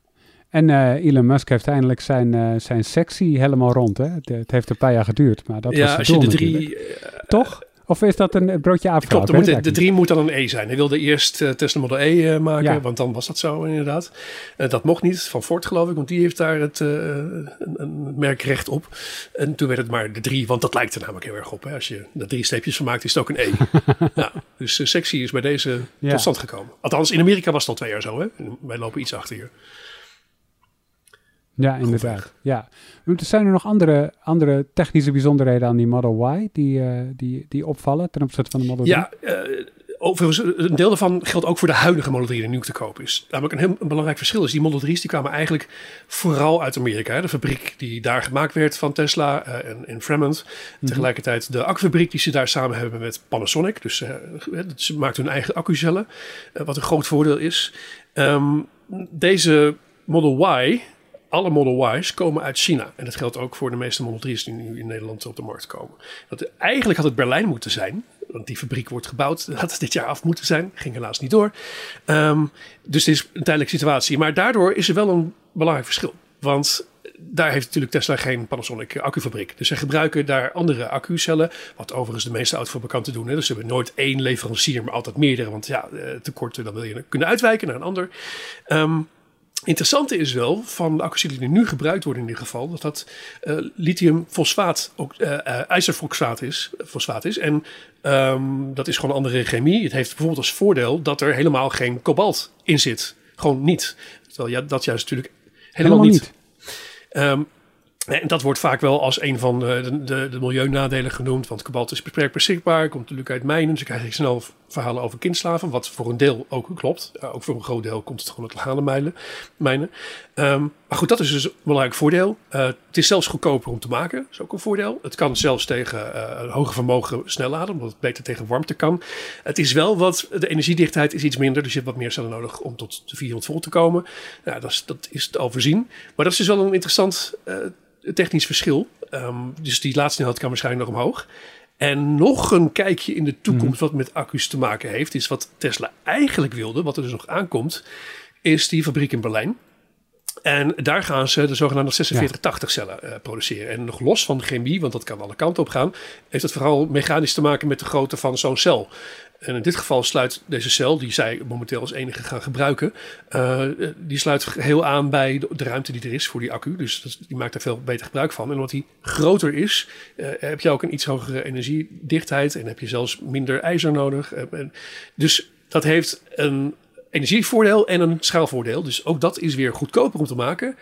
en uh, Elon Musk heeft eindelijk zijn, uh, zijn sectie helemaal rond. Hè? Het, het, heeft een paar jaar geduurd, maar dat ja, was als je de drie... Uh, Toch? Of is dat een broodje aapje? Klopt, de, moet, de 3 moet dan een E zijn. Hij wilde eerst uh, Tesla Model E maken, ja. want dan was dat zo inderdaad. Dat mocht niet, van Ford geloof ik, want die heeft daar het een, een merkrecht op. En toen werd het maar de 3, want dat lijkt er namelijk heel erg op. Hè? Als je er drie streepjes van maakt, is het ook een E. ja, dus de sectie is bij deze ja. tot stand gekomen. Althans, in Amerika was het al twee jaar zo. Hè? Wij lopen iets achter hier. Ja, inderdaad. Ja. Zijn er nog andere, andere technische bijzonderheden aan die Model Y die, uh, die, die opvallen ten opzichte van de Model 3? Ja, uh, overigens, een deel daarvan geldt ook voor de huidige Model 3 die nu te koop is. Namelijk een heel een belangrijk verschil is, die Model 3's die kwamen eigenlijk vooral uit Amerika. Hè? De fabriek die daar gemaakt werd van Tesla uh, in, in Fremont. Mm-hmm. Tegelijkertijd de accufabriek die ze daar samen hebben met Panasonic. Dus ze maakten hun eigen accucellen, wat een groot voordeel is. Um, deze Model Y alle Model Y's komen uit China. En dat geldt ook voor de meeste Model 3's die nu in Nederland op de markt komen. Dat, eigenlijk had het Berlijn moeten zijn. Want die fabriek wordt gebouwd. Dat had dit jaar af moeten zijn. Ging helaas niet door. Um, dus het is een tijdelijke situatie. Maar daardoor is er wel een belangrijk verschil. Want daar heeft natuurlijk Tesla geen Panasonic accufabriek. Dus ze gebruiken daar andere accucellen. Wat overigens de meeste autofabrikanten doen. Hè. Dus ze hebben nooit één leverancier, maar altijd meerdere. Want ja, tekorten, dan wil je kunnen uitwijken naar een ander. Um, Interessante is wel van de accu's die nu gebruikt worden in dit geval, dat dat uh, lithiumfosfaat, ook uh, ijzerfosfaat is, fosfaat is. En um, dat is gewoon een andere chemie. Het heeft bijvoorbeeld als voordeel dat er helemaal geen kobalt in zit. Gewoon niet. Terwijl ja, dat juist natuurlijk helemaal, helemaal niet. niet. Um, en dat wordt vaak wel als een van de, de, de milieunadelen genoemd. Want kobalt is beperkt beschikbaar, komt natuurlijk uit mijnen. Dus je snel verhalen over kindslaven. Wat voor een deel ook klopt. Ook voor een groot deel komt het gewoon uit legale mijnen. Um, maar goed, dat is dus een belangrijk voordeel. Uh, het is zelfs goedkoper om te maken. Is ook een voordeel. Het kan zelfs tegen uh, een hoger vermogen snel laden. Omdat het beter tegen warmte kan. Het is wel wat, de energiedichtheid is iets minder. Dus je hebt wat meer cellen nodig om tot de 400 volt te komen. Dat, is, dat is te overzien. Maar dat is dus wel een interessant technisch verschil. Um, dus die laatste kan waarschijnlijk nog omhoog. En nog een kijkje in de toekomst wat met accu's te maken heeft, is wat Tesla eigenlijk wilde, wat er dus nog aankomt, is die fabriek in Berlijn. En daar gaan ze de zogenaamde 4680 cellen uh, produceren. En nog los van de chemie, want dat kan alle kanten op gaan, heeft het vooral mechanisch te maken met de grootte van zo'n cel. En in dit geval sluit deze cel, die zij momenteel als enige gaan gebruiken, uh, die sluit heel aan bij de, de, ruimte die er is voor die accu. Dus dat, die maakt er veel beter gebruik van. En omdat die groter is, uh, heb je ook een iets hogere energiedichtheid en heb je zelfs minder ijzer nodig. En dus dat heeft een energievoordeel en een schaalvoordeel. Dus ook dat is weer goedkoper om te maken.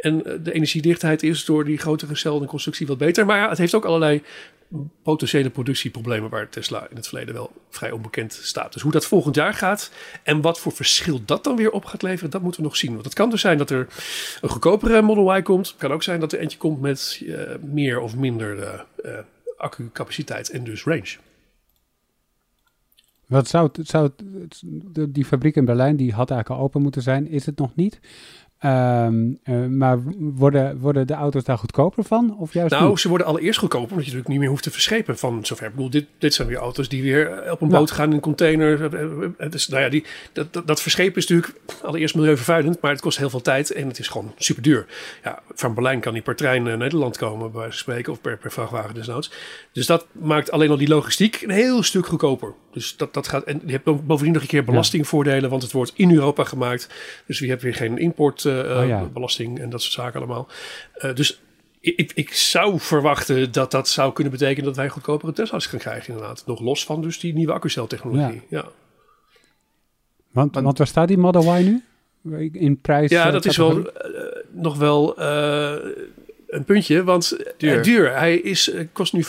En de energiedichtheid is door die grotere cel en constructie wat beter. Maar ja, het heeft ook allerlei potentiële productieproblemen waar Tesla in het verleden wel vrij onbekend staat. Dus hoe dat volgend jaar gaat en wat voor verschil dat dan weer op gaat leveren, dat moeten we nog zien. Want het kan dus zijn dat er een goedkopere Model Y komt. Het kan ook zijn dat er eentje komt met uh, meer of minder uh, uh, en dus range. Wat zou, zou die fabriek in Berlijn, die had eigenlijk al open moeten zijn, is het nog niet. Ehm, eh, maar worden, worden de auto's daar goedkoper van? Of juist nou, niet? ze worden allereerst goedkoper, omdat je natuurlijk niet meer hoeft te verschepen van zover. Ik bedoel, dit, dit zijn weer auto's die weer op een boot gaan in een container. Het is, nou ja, die, dat, dat, dat verschepen is natuurlijk allereerst milieuvervuilend, maar het kost heel veel tijd en het is gewoon super duur. Ja, van Berlijn kan die per trein naar Nederland komen, bij wijze van spreken, of per, per vrachtwagen desnoods. Dus dat maakt alleen al die logistiek een heel stuk goedkoper. Dus dat, dat gaat, en je hebt bovendien nog een keer belastingvoordelen, want het wordt in Europa gemaakt. Dus je hebt weer geen import uh, oh belasting en dat soort zaken allemaal. Uh, dus ik, ik, zou verwachten dat dat zou kunnen betekenen dat wij goedkopere Tesla's gaan krijgen inderdaad. Nog los van dus die nieuwe accuceltechnologie. Ja. ja. Want, want, waar staat die Model Y nu? In prijs? Ja, dat is wel uh, nog wel een puntje, want duur. duur. Hij is, kost nu 65.000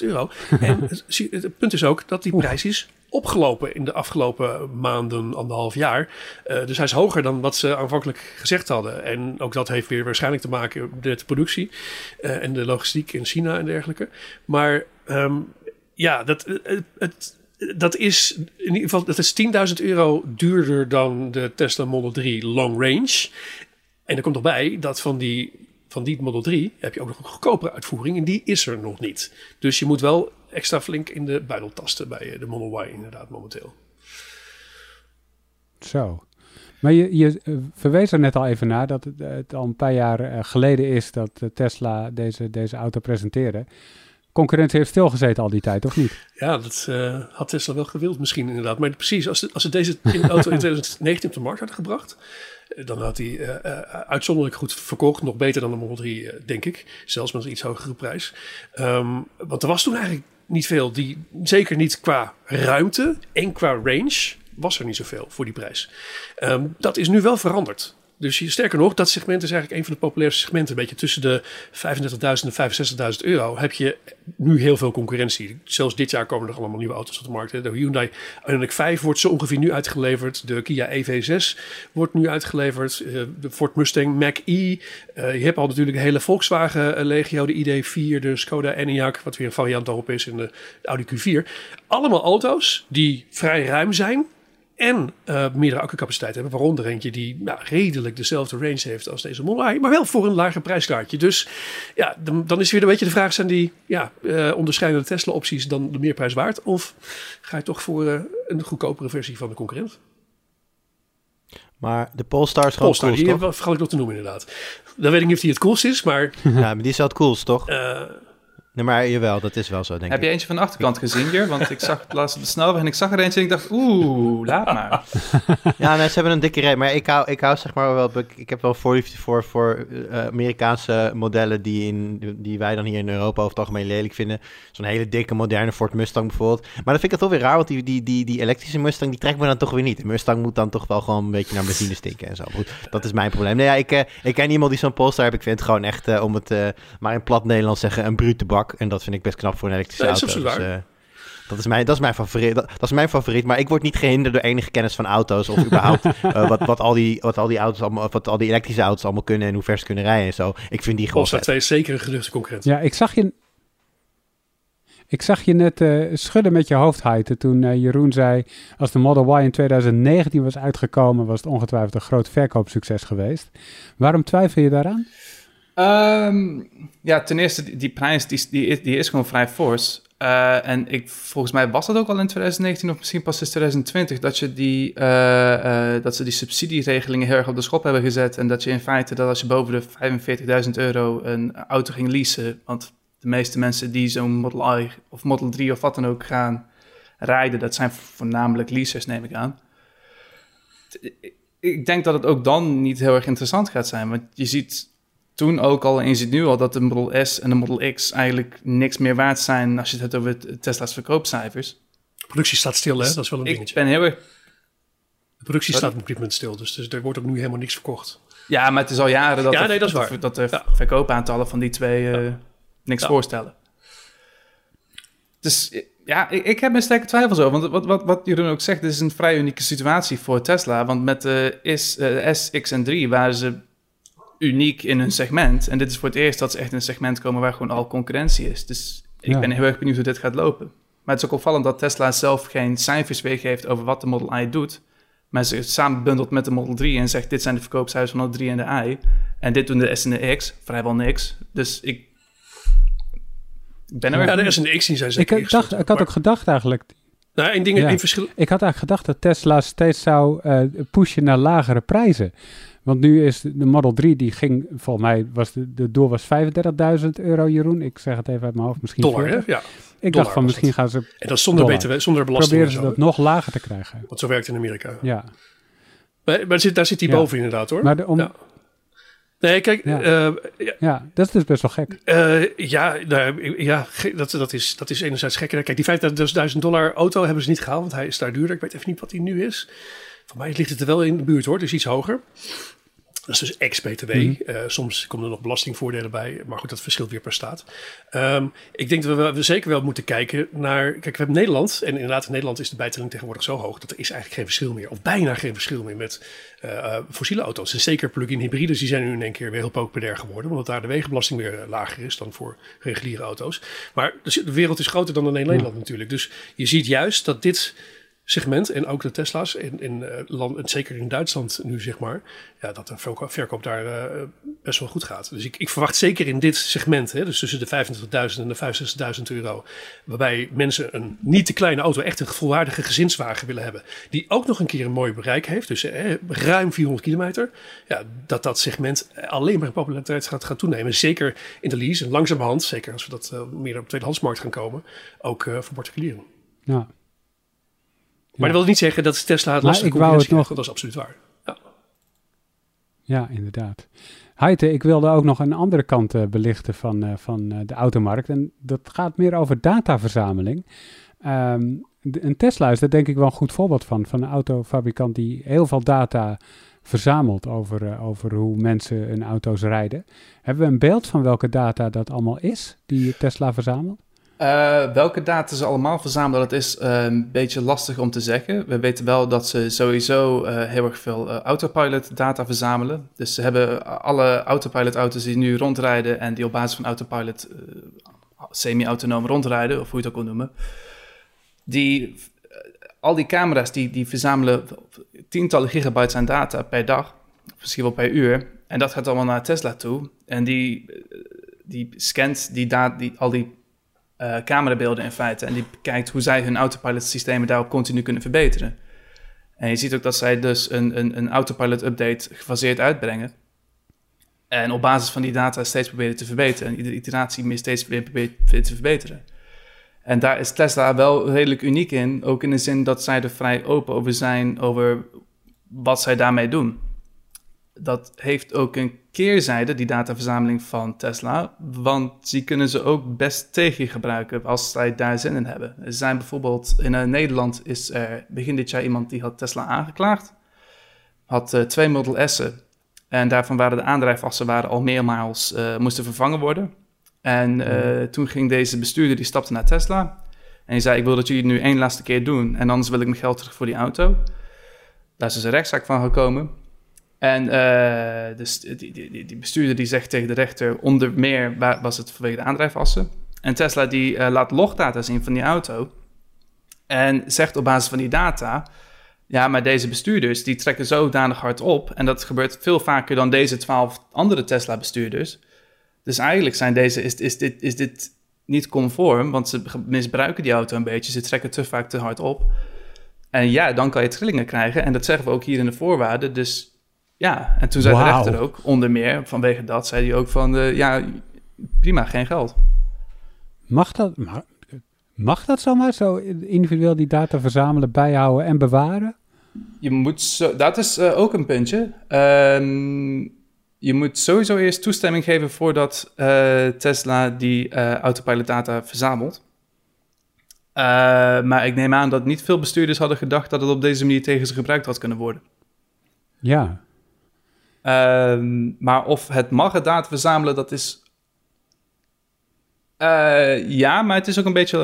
euro. en het, het, punt is ook dat die prijs is opgelopen in de afgelopen maanden, anderhalf jaar. Uh, dus hij is hoger dan wat ze aanvankelijk gezegd hadden. En ook dat heeft weer waarschijnlijk te maken met de productie uh, en de logistiek in China en dergelijke. Maar um, ja, dat, het, het, dat is in ieder geval dat is 10.000 euro duurder dan de Tesla Model 3 Long Range. En er komt nog bij dat van die van die Model 3 heb je ook nog een goedkopere uitvoering en die is er nog niet. Dus je moet wel extra flink in de buidel tasten bij de Model Y inderdaad momenteel. Zo. Maar je, je uh, verwees er net al even naar dat het, het al een paar jaar geleden is dat Tesla deze, deze auto presenteerde. Concurrentie heeft stilgezeten al die tijd, of niet? Ja, dat had Tesla wel gewild misschien inderdaad. Maar precies, als, de, als ze deze in auto in 2019 op de markt hadden gebracht dan had hij uh, uh, uitzonderlijk goed verkocht. Nog beter dan de Model 3, uh, denk ik. Zelfs met een iets hogere prijs. Um, want er was toen eigenlijk niet veel. Die, zeker niet qua ruimte en qua range was er niet zoveel voor die prijs. Um, dat is nu wel veranderd. Dus sterker nog, dat segment is eigenlijk een van de populairste segmenten. Een beetje tussen de 35.000 en 65.000 euro heb je nu heel veel concurrentie. Zelfs dit jaar komen er allemaal nieuwe auto's op de markt. De Hyundai Ioniq 5 wordt zo ongeveer nu uitgeleverd. De Kia EV6 wordt nu uitgeleverd. De Ford Mustang Mach-E. Uh, je hebt al natuurlijk de hele Volkswagen Legio, de ID4, de Skoda Enyaq, wat weer een variant daarop is, en de Audi Q4. Allemaal auto's die vrij ruim zijn en uh, meerdere accucapaciteit hebben. Waaronder eentje die nou, redelijk dezelfde range heeft als deze Model Y, maar wel voor een lager prijskaartje. Dus ja, dan, dan is weer een beetje de vraag: zijn die ja, uh, onderscheidende Tesla-opties dan de meerprijs waard? Of ga je toch voor uh, een goedkopere versie van de concurrent? Maar de Polestar is gewoon Polestar, coolst, die vergat ik nog te noemen inderdaad. Dan weet ik niet of die het coolst is, maar... ja, maar die is wel het coolst, toch? Nee, maar jawel, dat is wel zo, denk Heb ik. je eentje van de achterkant gezien hier? Want ik zag het laatst op de snelweg en ik zag er eentje en ik dacht, oeh, laat maar. ja, nee, ze hebben een dikke rij. Maar ik hou, ik hou zeg maar wel, ik heb wel voorliefde voor, voor uh, Amerikaanse modellen die, in, die wij dan hier in Europa over het algemeen lelijk vinden. Zo'n hele dikke, moderne Ford Mustang bijvoorbeeld. Maar dan vind ik het toch weer raar, want die, die, die, die elektrische Mustang, die trekt me dan toch weer niet. De Mustang moet dan toch wel gewoon een beetje naar benzine stinken en zo. Goed, dat is mijn probleem. Nee, ja, ik, uh, ik ken iemand die zo'n Polestar heeft. Ik vind het gewoon echt, uh, om het maar in plat Nederlands zeggen, een brute bak. En dat vind ik best knap voor een elektrische nee, auto. Dat is absoluut dus, uh, dat, is mijn, dat, is mijn favoriet, dat, dat, is mijn favoriet. Maar ik word niet gehinderd door enige kennis van auto's. Of überhaupt uh, wat, wat, al die, wat, al die auto's allemaal, wat al die elektrische auto's allemaal kunnen. En hoe ver ze kunnen rijden en zo. Ik vind die gewoon 2 is zeker een geduchte concurrent. Ja, ik zag je... Ik zag je net uh, schudden met je hoofd, Heite, toen uh, Jeroen zei... als de Model Y in 2019 was uitgekomen... was het ongetwijfeld een groot verkoopsucces geweest. Waarom twijfel je daaraan? Um, ja, ten eerste, die, prijs die, die, is, die is gewoon vrij fors. Uh, en ik, volgens mij was dat ook al in 2019 of misschien pas in 2020... dat, je die, uh, uh, dat ze die subsidieregelingen heel erg op de schop hebben gezet... en dat je in feite dat als je boven de 45.000 euro een auto ging leasen... want de meeste mensen die zo'n Model I of Model 3 of wat dan ook gaan rijden... dat zijn voornamelijk leasers, neem ik aan. Ik denk dat het ook dan niet heel erg interessant gaat zijn... want je ziet toen ook al en je ziet nu al dat de Model S en de Model X eigenlijk niks meer waard zijn als je het hebt over Tesla's verkoopcijfers. De productie staat stil, hè? Dat is wel een ik dingetje. ben heel erg... De productie staat op dit moment stil, dus, dus er wordt ook nu helemaal niks verkocht. Ja, maar het is al jaren dat, ja, de, nee, dat, is dat, waar. dat de ja. verkoopaantallen van die twee uh, ja. niks ja. voorstellen. Dus ja, ik, ik heb mijn sterke twijfels over. Want wat, wat, wat Jeroen ook zegt, dit is een vrij unieke situatie voor Tesla. Want met de S, uh, S, X en 3 waren ze uniek in hun segment. En dit is voor het eerst dat ze echt in een segment komen waar gewoon al concurrentie is. Dus ik Ja. ben heel erg benieuwd hoe dit gaat lopen. Maar het is ook opvallend dat Tesla zelf geen cijfers weergeeft over wat de Model I doet. Maar ze samen bundelt met de Model 3 en zegt: Dit zijn de verkoopcijfers van de 3 en de I. En dit doen de S en de X. Vrijwel niks. Dus ik. ben er Ja, de S en de X zijn zeker. Ik, dacht, ik had ook gedacht eigenlijk. Nou, in dingen, in verschil... Ik had eigenlijk gedacht dat Tesla steeds zou uh, pushen naar lagere prijzen. Want nu is de Model 3, die ging, volgens mij, was de, de doel was 35.000 euro, Jeroen. Ik zeg het even uit mijn hoofd, misschien Dollar, hè? Ja. Ik dacht van, misschien gaan ze... En dat zonder, BTW, zonder belasting. Proberen ze dat nog lager te krijgen. Want zo werkt in Amerika. Ja. Maar, maar zit, daar zit hij boven inderdaad, hoor. Maar de, om, ja. Nee, kijk. Ja. Uh, ja. ja. dat is dus best wel gek. Uh, ja, nou, ja dat, dat, is, dat is enerzijds gek. Kijk, die 50.000 dollar auto hebben ze niet gehaald, want hij is daar duurder. Ik weet even niet wat hij nu is. Voor mij ligt het er wel in de buurt hoor, dus iets hoger. Dat is dus ex-BTW. Mm -hmm. uh, soms komen er nog belastingvoordelen bij. Maar goed, dat verschilt weer per staat. Um, ik denk dat we, we, zeker wel moeten kijken naar... Kijk, we hebben Nederland. En inderdaad, in Nederland is de bijtelling tegenwoordig zo hoog... dat er is eigenlijk geen verschil meer. Of bijna geen verschil meer met uh, fossiele auto's. En zeker plug-in hybrides, die zijn nu in één keer weer heel populair geworden. Omdat daar de wegenbelasting weer lager is dan voor reguliere auto's. Maar de wereld is groter dan alleen Nederland mm. natuurlijk. Dus je ziet juist dat dit segment en ook de Tesla's in, in uh, land, zeker in Duitsland nu zeg maar, ja, dat de verkoop daar uh, best wel goed gaat. Dus ik, ik verwacht zeker in dit segment, hè, dus tussen de 25.000 en de 65.000 euro, waarbij mensen een niet te kleine auto, echt een volwaardige gezinswagen willen hebben, die ook nog een keer een mooi bereik heeft, dus eh, ruim 400 kilometer, ja, dat dat segment alleen maar in populariteit gaat, gaat toenemen. Zeker in de lease en langzamerhand, zeker als we dat meer op de tweedehandsmarkt gaan komen, ook voor particulieren. Ja. Maar dat wil niet zeggen dat Tesla het lastig ik wou het nog... Dat is absoluut waar. Ja, ja inderdaad. Heite, ik wilde ook nog een andere kant uh, belichten van, uh, van uh, de automarkt. En dat gaat meer over dataverzameling. Um, de, een Tesla is daar denk ik wel een goed voorbeeld van. Van een autofabrikant die heel veel data verzamelt over, over hoe mensen hun auto's rijden. Hebben we een beeld van welke data dat allemaal is, die Tesla verzamelt? Uh, welke data ze allemaal verzamelen, dat is uh, een beetje lastig om te zeggen. We weten wel dat ze sowieso uh, heel erg veel autopilot data verzamelen. Dus ze hebben alle autopilot auto's die nu rondrijden en die op basis van autopilot semi-autonoom rondrijden, of hoe je het ook wil noemen. Die, al die camera's die, die verzamelen tientallen gigabytes aan data per dag, misschien wel per uur. En dat gaat allemaal naar Tesla toe. En die, die scant die, die, al die uh, camerabeelden in feite. En die bekijkt hoe zij hun autopilot systemen daarop continu kunnen verbeteren. En je ziet ook dat zij dus een, een, een autopilot update gefaseerd uitbrengen. En op basis van die data steeds proberen te verbeteren. En iedere iteratie meer steeds weer proberen te verbeteren. En daar is Tesla wel redelijk uniek in. Ook in de zin dat zij er vrij open over zijn over wat zij daarmee doen dat heeft ook een keerzijde, die dataverzameling van Tesla. Want die kunnen ze ook best tegen je gebruiken als zij daar zin in hebben. Er zijn bijvoorbeeld in uh, Nederland is er begin dit jaar iemand die had Tesla aangeklaagd. Had uh, twee Model S'en. En daarvan waren de aandrijfassen waren al meermaals uh, moesten vervangen worden. En mm. toen ging deze bestuurder, die stapte naar Tesla. En die zei, ik wil dat jullie het nu één laatste keer doen. En anders wil ik mijn geld terug voor die auto. Daar is dus een rechtszaak van gekomen. En uh, dus die, die, die, bestuurder die zegt tegen de rechter, onder meer was het vanwege de aandrijfassen. En Tesla die uh, laat logdata zien van die auto. En zegt op basis van die data, ja, maar deze bestuurders die trekken zodanig hard op. En dat gebeurt veel vaker dan deze twaalf andere Tesla bestuurders. Dus eigenlijk zijn deze, is, is, dit, is dit niet conform, want ze misbruiken die auto een beetje. Ze trekken te vaak te hard op. En ja, dan kan je trillingen krijgen. En dat zeggen we ook hier in de voorwaarden. Dus ja, en toen zei wow. de rechter ook, onder meer vanwege dat, zei hij ook van, uh, ja, prima, geen geld. Mag dat, mag, mag dat zomaar, zo individueel die data verzamelen, bijhouden en bewaren? Je moet zo, dat is uh, ook een puntje. Uh, je moet sowieso eerst toestemming geven voordat uh, Tesla die autopilot data verzamelt. maar ik neem aan dat niet veel bestuurders hadden gedacht dat het op deze manier tegen ze gebruikt had kunnen worden. Ja, Um, maar of het mag data verzamelen, dat is. Uh, ja, maar het is ook een beetje.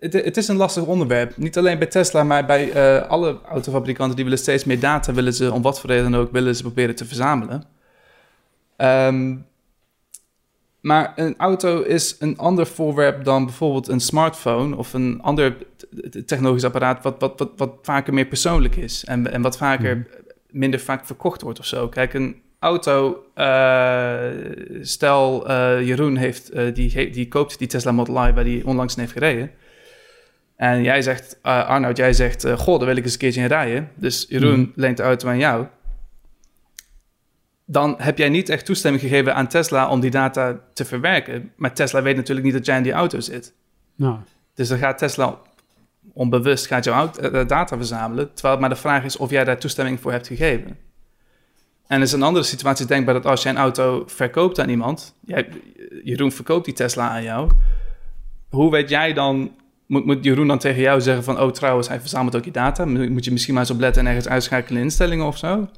Het, het, is een lastig onderwerp. Niet alleen bij Tesla, maar bij alle autofabrikanten die willen steeds meer data, willen ze om wat voor reden ook, willen ze proberen te verzamelen. Um, Maar een auto is een ander voorwerp dan bijvoorbeeld een smartphone of een ander technologisch apparaat wat, wat, wat, wat vaker meer persoonlijk is en, en wat vaker mhm. Minder vaak verkocht wordt of zo. Kijk, een auto, uh, stel uh, Jeroen heeft, uh, die, die koopt die Tesla Model Y waar hij onlangs in heeft gereden. En jij zegt, Arnoud, jij zegt, goh, daar wil ik eens een keertje in rijden. Dus Jeroen mhm. leent de auto aan jou dan heb jij niet echt toestemming gegeven aan Tesla om die data te verwerken. Maar Tesla weet natuurlijk niet dat jij in die auto zit. Nou. Dus dan gaat Tesla onbewust gaat jouw eh, data verzamelen. Terwijl maar de vraag is of jij daar toestemming voor hebt gegeven. En is een andere situatie denkbaar dat als jij een auto verkoopt aan iemand, jij, Jeroen verkoopt die Tesla aan jou, hoe weet jij dan, moet, moet Jeroen dan tegen jou zeggen van, oh trouwens, hij verzamelt ook je data, moet je misschien maar eens op letten en ergens uitschakelen in instellingen of zo?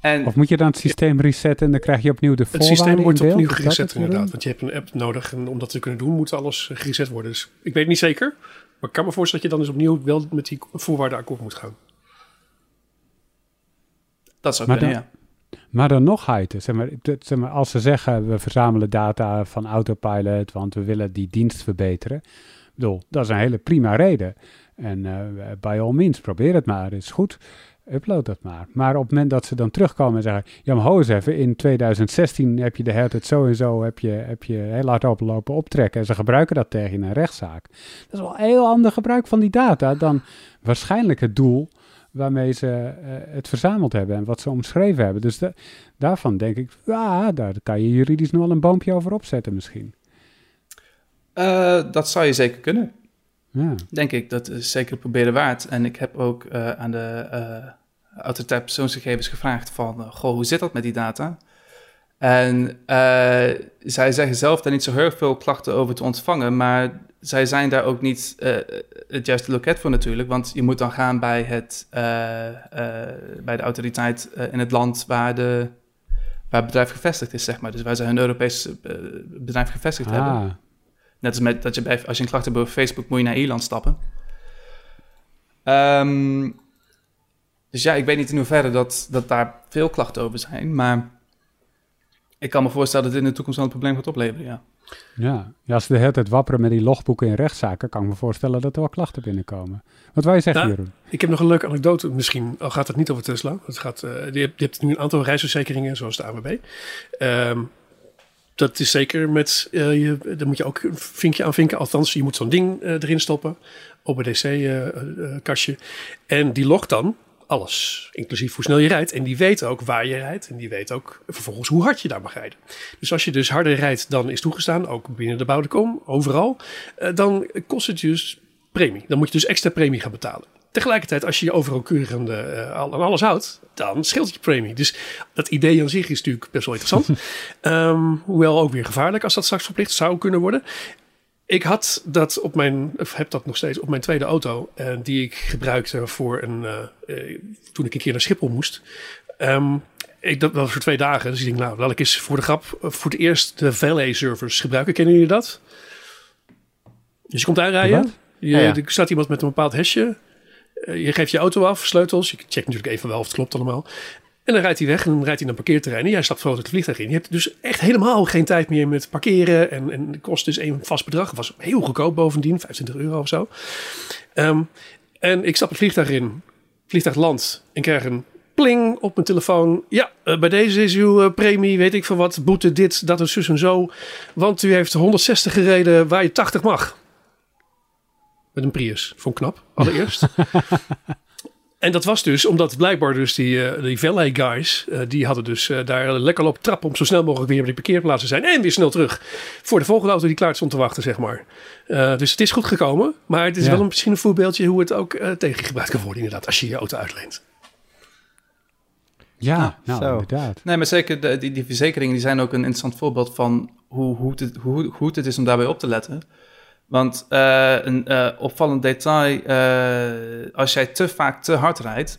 En, of moet je dan het systeem resetten en dan krijg je opnieuw de voorwaarden Het systeem wordt opnieuw gereset inderdaad. Want je hebt een app nodig en om dat te kunnen doen moet alles gereset worden. Dus ik weet het niet zeker. Maar ik kan me voorstellen dat je dan dus opnieuw wel met die voorwaarden akkoord moet gaan. Dat zou kunnen, ja. Maar dan nog heiten. Zeg maar, zeg maar, als ze zeggen we verzamelen data van Autopilot, want we willen die dienst verbeteren. Ik bedoel, dat is een hele prima reden. En uh, by all means, probeer het maar, is goed upload dat maar. Maar op het moment dat ze dan terugkomen en zeggen... ja, maar ho even, in 2016 heb je de hele zo en zo... heb je, heb je heel hard oplopen optrekken... en ze gebruiken dat tegen in een rechtszaak. Dat is wel een heel ander gebruik van die data... dan waarschijnlijk het doel waarmee ze eh, het verzameld hebben... en wat ze omschreven hebben. Dus daarvan denk ik, ja, daar kan je juridisch nog wel een boompje over opzetten misschien. Uh, dat zou je zeker kunnen. Ja. Denk ik, dat is zeker proberen waard. En ik heb ook uh, aan de autoriteit persoonsgegevens gevraagd van, uh, goh, hoe zit dat met die data? En uh, zij zeggen zelf daar niet zo heel veel klachten over te ontvangen, maar zij zijn daar ook niet uh, het juiste loket voor natuurlijk, want je moet dan gaan bij, het, bij de autoriteit in het land waar, de, waar het bedrijf gevestigd is, zeg maar. Dus waar ze hun Europees bedrijf gevestigd ah. hebben. Net als met, dat je bij, als je een klacht hebt over Facebook, moet je naar Ierland stappen. Um, dus ja, ik weet niet in hoeverre dat, dat daar veel klachten over zijn. Maar ik kan me voorstellen dat dit in de toekomst wel een probleem gaat opleveren, ja. Ja, ja als ze de hele tijd wapperen met die logboeken in rechtszaken, kan ik me voorstellen dat er wel klachten binnenkomen. Wat wij zeggen, nou, Jeroen? Ik heb nog een leuke anekdote, misschien, al gaat het niet over Tesla. Het gaat, uh, je, hebt, je, hebt, nu een aantal reisverzekeringen, zoals de AWB. Um, ehm, dat is zeker met, uh, je, daar moet je ook een vinkje aan vinken. Althans, je moet zo'n ding uh, erin stoppen, OBDC-kastje. en die logt dan alles, inclusief hoe snel je rijdt. En die weet ook waar je rijdt en die weet ook vervolgens hoe hard je daar mag rijden. Dus als je dus harder rijdt dan is toegestaan, ook binnen de bouwdekom, overal, uh, dan kost het dus premie. Dan moet je dus extra premie gaan betalen. Tegelijkertijd, als je je overal keurig aan, uh, aan alles houdt, dan scheelt je premie. Dus dat idee aan zich is natuurlijk best wel interessant. um, hoewel ook weer gevaarlijk als dat straks verplicht zou kunnen worden. Ik had dat op mijn, of heb dat nog steeds op mijn tweede auto, uh, die ik gebruikte voor een, uh, toen ik een keer naar Schiphol moest. Um, ik dat was voor twee dagen, dus ik denk, nou, laat ik eens voor de grap voor het eerst de valet servers gebruiken. Kennen jullie dat? Dus je komt aanrijden, je, er staat iemand met een bepaald hesje. Je geeft je auto af, sleutels. Je checkt natuurlijk even wel of het klopt allemaal. En dan rijdt hij weg en dan rijdt hij naar een parkeerterrein. En jij stapt vrolijk het vliegtuig in. Je hebt dus echt helemaal geen tijd meer met parkeren. En, en het kost dus een vast bedrag. Het was heel goedkoop bovendien, 25 euro of zo. Um, en ik stap het vliegtuig in. Vliegtuig land en krijg een pling op mijn telefoon. Ja, uh, bij deze is uw uh, premie, weet ik van wat, boete dit, dat en zus en zo. Want u heeft 160 gereden waar je 80 mag. Met een Prius. Vond knap, allereerst. En dat was dus omdat blijkbaar dus die, uh, die valet guys, uh, die hadden dus uh, daar lekker lopen trappen om zo snel mogelijk weer bij die parkeerplaats te zijn. En weer snel terug voor de volgende auto die klaar stond te wachten, zeg maar. dus het is goed gekomen, maar het is wel een, misschien een voorbeeldje hoe het ook tegengebruikt kan worden inderdaad, als je je auto uitleent. Ja, nou, zo. inderdaad. Nee, maar zeker de, die, die verzekeringen die zijn ook een interessant voorbeeld van hoe, hoe, het, hoe, hoe het is om daarbij op te letten. Want uh, een uh, opvallend detail, uh, als jij te vaak te hard rijdt,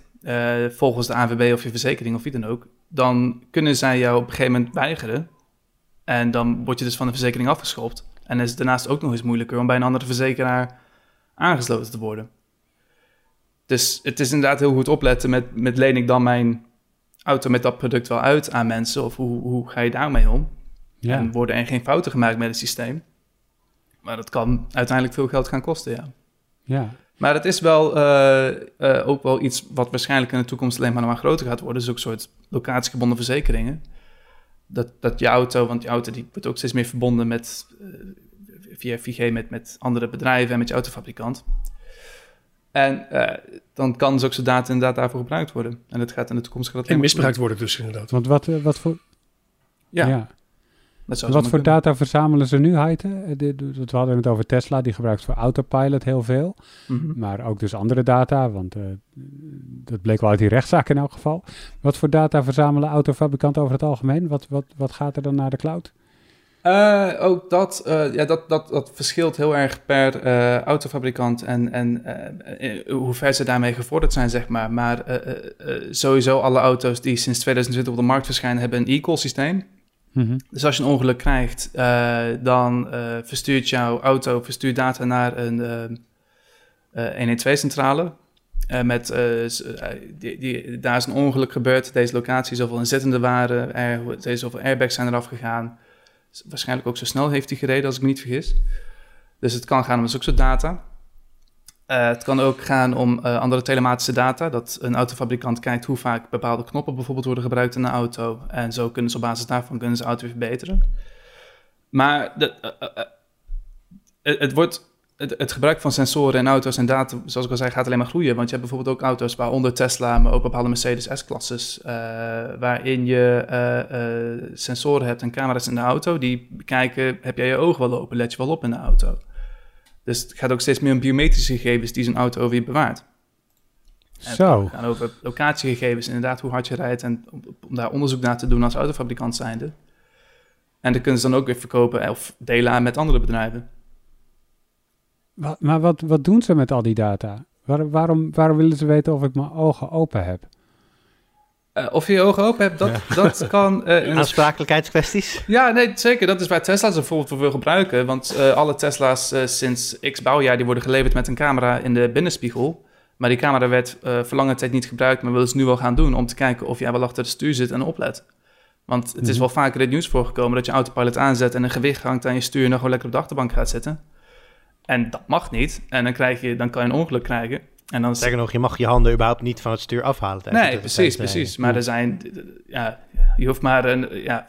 volgens de ANWB of je verzekering of wie dan ook, dan kunnen zij jou op een gegeven moment weigeren. En dan word je dus van de verzekering afgeschopt. En is het daarnaast ook nog eens moeilijker om bij een andere verzekeraar aangesloten te worden. Dus het is inderdaad heel goed opletten met, met leen ik dan mijn auto met dat product wel uit aan mensen of hoe, hoe ga je daarmee om? Ja. En worden er geen fouten gemaakt met het systeem. Maar dat kan uiteindelijk veel geld gaan kosten, ja. ja. Maar het is wel eh, eh, ook wel iets wat waarschijnlijk in de toekomst alleen maar nog maar groter gaat worden. Dus ook een soort locatiegebonden verzekeringen. Dat, dat je auto, want je auto die wordt ook steeds meer verbonden met, eh, via 4G met, met andere bedrijven en met je autofabrikant. En eh, dan kan dus ook zo'n data inderdaad daarvoor gebruikt worden. En dat gaat in de toekomst... gaat dat En misbruikt worden dus inderdaad. Want wat, wat voor, Ja, ja. Wat voor data verzamelen ze nu, Heite? Eh, We hadden het over Tesla, die gebruikt voor autopilot heel veel. Mhm. Maar ook dus andere data, want eh, dat bleek wel uit die rechtszaak in elk geval. Wat voor data verzamelen autofabrikanten over het algemeen? Wat, wat, wat gaat er dan naar de cloud? Eh, ook dat, ja, dat, dat, dat verschilt heel erg per autofabrikant en, en hoe ver ze daarmee gevorderd zijn, zeg maar. Maar sowieso alle auto's die sinds 2020 op de markt verschijnen, hebben een e-call systeem. Mhm. Dus als je een ongeluk krijgt, eh, dan eh, verstuurt jouw auto verstuurt data naar een eh, eh, 112-centrale. met, eh, s- eh, die, die, daar is een ongeluk gebeurd, deze locatie, zoveel inzittenden waren, er, zoveel airbags zijn eraf gegaan. Waarschijnlijk ook zo snel heeft hij gereden, als ik me niet vergis. Dus het kan gaan om zulke soort data. Eh, het kan ook gaan om eh, andere telematische data. Dat een autofabrikant kijkt hoe vaak bepaalde knoppen bijvoorbeeld worden gebruikt in een auto. En zo kunnen ze op basis daarvan kunnen ze de auto weer verbeteren. Maar de, eh, het, wordt, het, gebruik van sensoren in auto's en data, zoals ik al zei, gaat alleen maar groeien. Want je hebt bijvoorbeeld ook auto's, waaronder Tesla, maar ook bepaalde Mercedes S-klasses, waarin je sensoren hebt en camera's in de auto. Die bekijken, heb jij je ogen wel open, let je wel op in de auto. Dus het gaat ook steeds meer om biometrische gegevens die zo'n auto weer bewaart. En Zo. Het gaat over locatiegegevens, inderdaad hoe hard je rijdt en om, daar onderzoek naar te doen als autofabrikant zijnde. En dat kunnen ze dan ook weer verkopen of delen aan met andere bedrijven. Maar wat, wat doen ze met al die data? Waar- waarom, waarom willen ze weten of ik mijn ogen open heb? Eh, of je je ogen open hebt, dat, dat kan... eh, in- Aansprakelijkheidskwesties? ja, nee, zeker. Dat is waar Tesla's bijvoorbeeld voor wil gebruiken. Want eh, alle Tesla's sinds x bouwjaar die worden geleverd met een camera in de binnenspiegel. Maar die camera werd eh voor lange tijd niet gebruikt, maar willen ze nu wel gaan doen om te kijken of jij wel achter het stuur zit en oplet. Want het is Mhm. wel vaker in het nieuws voorgekomen dat je autopilot aanzet en een gewicht hangt aan je stuur en dan gewoon lekker op de achterbank gaat zitten. En dat mag niet. En dan, krijg je, dan kan je een ongeluk krijgen. En dan is Sterker nog, je mag je handen überhaupt niet van het stuur afhalen. tijdens Nee, precies, precies. Maar er zijn, ja, je hoeft maar een, ja,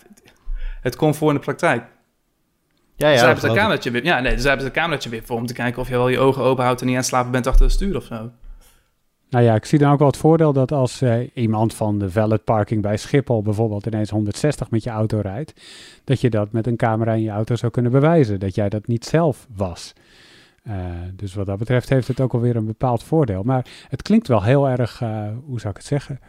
het comfort in de praktijk. Ja, ja, dus hebben ze een cameraatje weer, ja, nee, dus daar hebben ze een cameraatje weer voor om te kijken of je wel je ogen open houdt en niet aan het slapen bent achter het stuur of zo. Nou ja, ik zie dan ook wel het voordeel dat als eh, iemand van de valet parking bij Schiphol bijvoorbeeld ineens 160 met je auto rijdt, dat je dat met een camera in je auto zou kunnen bewijzen, dat jij dat niet zelf was. Eh, dus wat dat betreft heeft het ook alweer een bepaald voordeel. Maar het klinkt wel heel erg, eh, hoe zou ik het zeggen?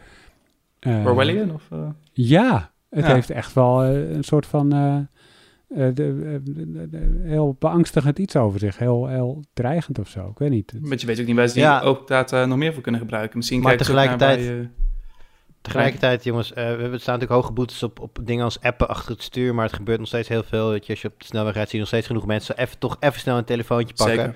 Eh, Orwellian of... eh? Ja, het Ja. heeft echt wel een soort van eh, eh, de, eh, de- de- heel beangstigend iets over zich. Heel, heel dreigend of zo. Ik weet niet. Het- Want je weet ook niet waar ze die Ja. ook data nog meer voor kunnen gebruiken. Misschien Maar naar waar tegelijkertijd- jongens, eh, we staan natuurlijk hoge boetes op, op dingen als appen achter het stuur, maar het gebeurt nog steeds heel veel. Dat je, als je op de snelweg rijdt, zie je nog steeds genoeg mensen even, toch even snel een telefoontje pakken. Zeker.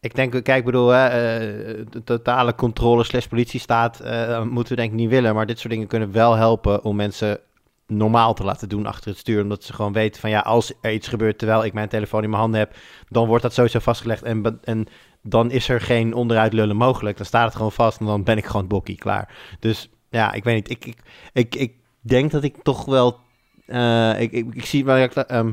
Ik denk, kijk, ik bedoel, hè, eh, de totale controle slash politiestaat eh, moeten we denk ik niet willen, maar dit soort dingen kunnen wel helpen om mensen normaal te laten doen achter het stuur, omdat ze gewoon weten van ja, als er iets gebeurt terwijl ik mijn telefoon in mijn handen heb, dan wordt dat sowieso vastgelegd en, en dan is er geen onderuit lullen mogelijk. Dan staat het gewoon vast en dan ben ik gewoon bokkie klaar. Dus ja, ik weet niet. Ik, ik, ik, ik denk dat ik toch wel. eh, ik, ik, ik zie ehm,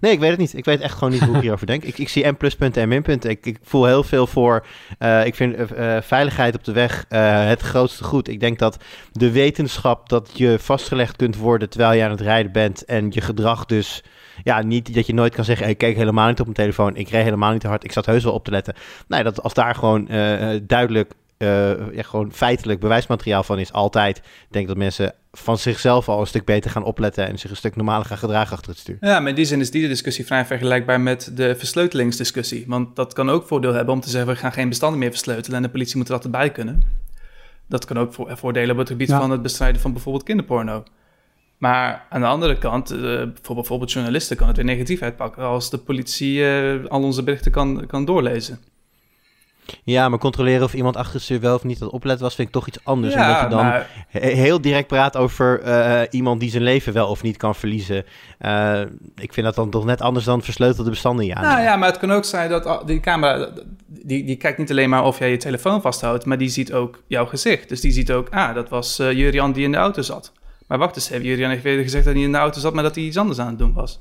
nee, ik weet het niet. Ik weet echt gewoon niet hoe ik hierover denk. Ik, ik zie M pluspunten en minpunten. Ik, ik voel heel veel voor. eh, ik vind eh, veiligheid op de weg het grootste goed. Ik denk dat de wetenschap dat je vastgelegd kunt worden terwijl je aan het rijden bent. En je gedrag dus. Ja, niet dat je nooit kan zeggen. Ik keek helemaal niet op mijn telefoon. Ik reed helemaal niet te hard. Ik zat heus wel op te letten. Nee, dat als daar gewoon duidelijk. Eh, ja, gewoon feitelijk bewijsmateriaal van is, altijd. Ik denk dat mensen van zichzelf al een stuk beter gaan opletten en zich een stuk normaler gaan gedragen achter het stuur. Ja, maar in die zin is die discussie vrij vergelijkbaar met de versleutelingsdiscussie. Want dat kan ook voordeel hebben om te zeggen, we gaan geen bestanden meer versleutelen en de politie moet er altijd bij kunnen. Dat kan ook voor, voordelen op het gebied Ja. van het bestrijden van bijvoorbeeld kinderporno. Maar aan de andere kant, eh, voor bijvoorbeeld journalisten kan het weer negatief uitpakken als de politie eh, al onze berichten kan, kan doorlezen. Ja, maar controleren of iemand achter zich wel of niet aan het opletten was, vind ik toch iets anders. Ja, omdat je dan maar- he- heel direct praat over eh, iemand die zijn leven wel of niet kan verliezen. Eh, ik vind dat dan toch net anders dan versleutelde bestanden ja. Nou ja, maar het kan ook zijn dat die camera, die, die kijkt niet alleen maar of jij je telefoon vasthoudt, maar die ziet ook jouw gezicht. Dus die ziet ook, ah, dat was eh Jurian die in de auto zat. Maar wacht eens, even, Jurian heeft eerder gezegd dat hij in de auto zat, maar dat hij iets anders aan het doen was.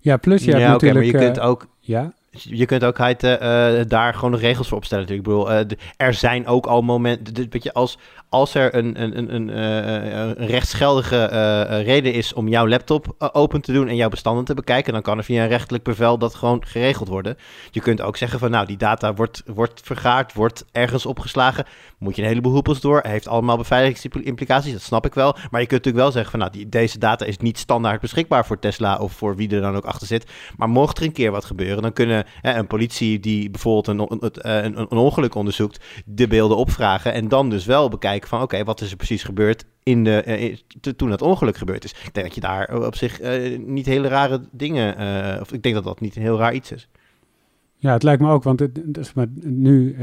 Ja, plus je hebt ja, oké, maar natuurlijk... je eh, kunt ook ja, Je kunt ook eh, daar gewoon regels voor opstellen natuurlijk. Ik bedoel, eh, er zijn ook al momenten... de- Weet je, als, als er een, een, een, een, eh, een rechtsgeldige eh, eh, reden is om jouw laptop eh, open te doen en jouw bestanden te bekijken, dan kan er via een rechtelijk bevel dat gewoon geregeld worden. Je kunt ook zeggen van, nou, die data wordt, wordt vergaard, wordt ergens opgeslagen. Moet je een heleboel hoepels door. Heeft allemaal beveiligingsimplicaties, dat snap ik wel. Maar je kunt natuurlijk wel zeggen van, nou, die, deze data is niet standaard beschikbaar voor Tesla of voor wie er dan ook achter zit. Maar mocht er een keer wat gebeuren, dan kunnen hè, een politie die bijvoorbeeld een, eh, een, een ongeluk onderzoekt, de beelden opvragen en dan dus wel bekijken van oké, wat is er precies gebeurd in de, eh, toen het ongeluk gebeurd is. Ik denk dat je daar op zich eh, niet hele rare dingen, eh, of ik denk dat dat niet een heel raar iets is. Ja, het lijkt me ook, want het, nu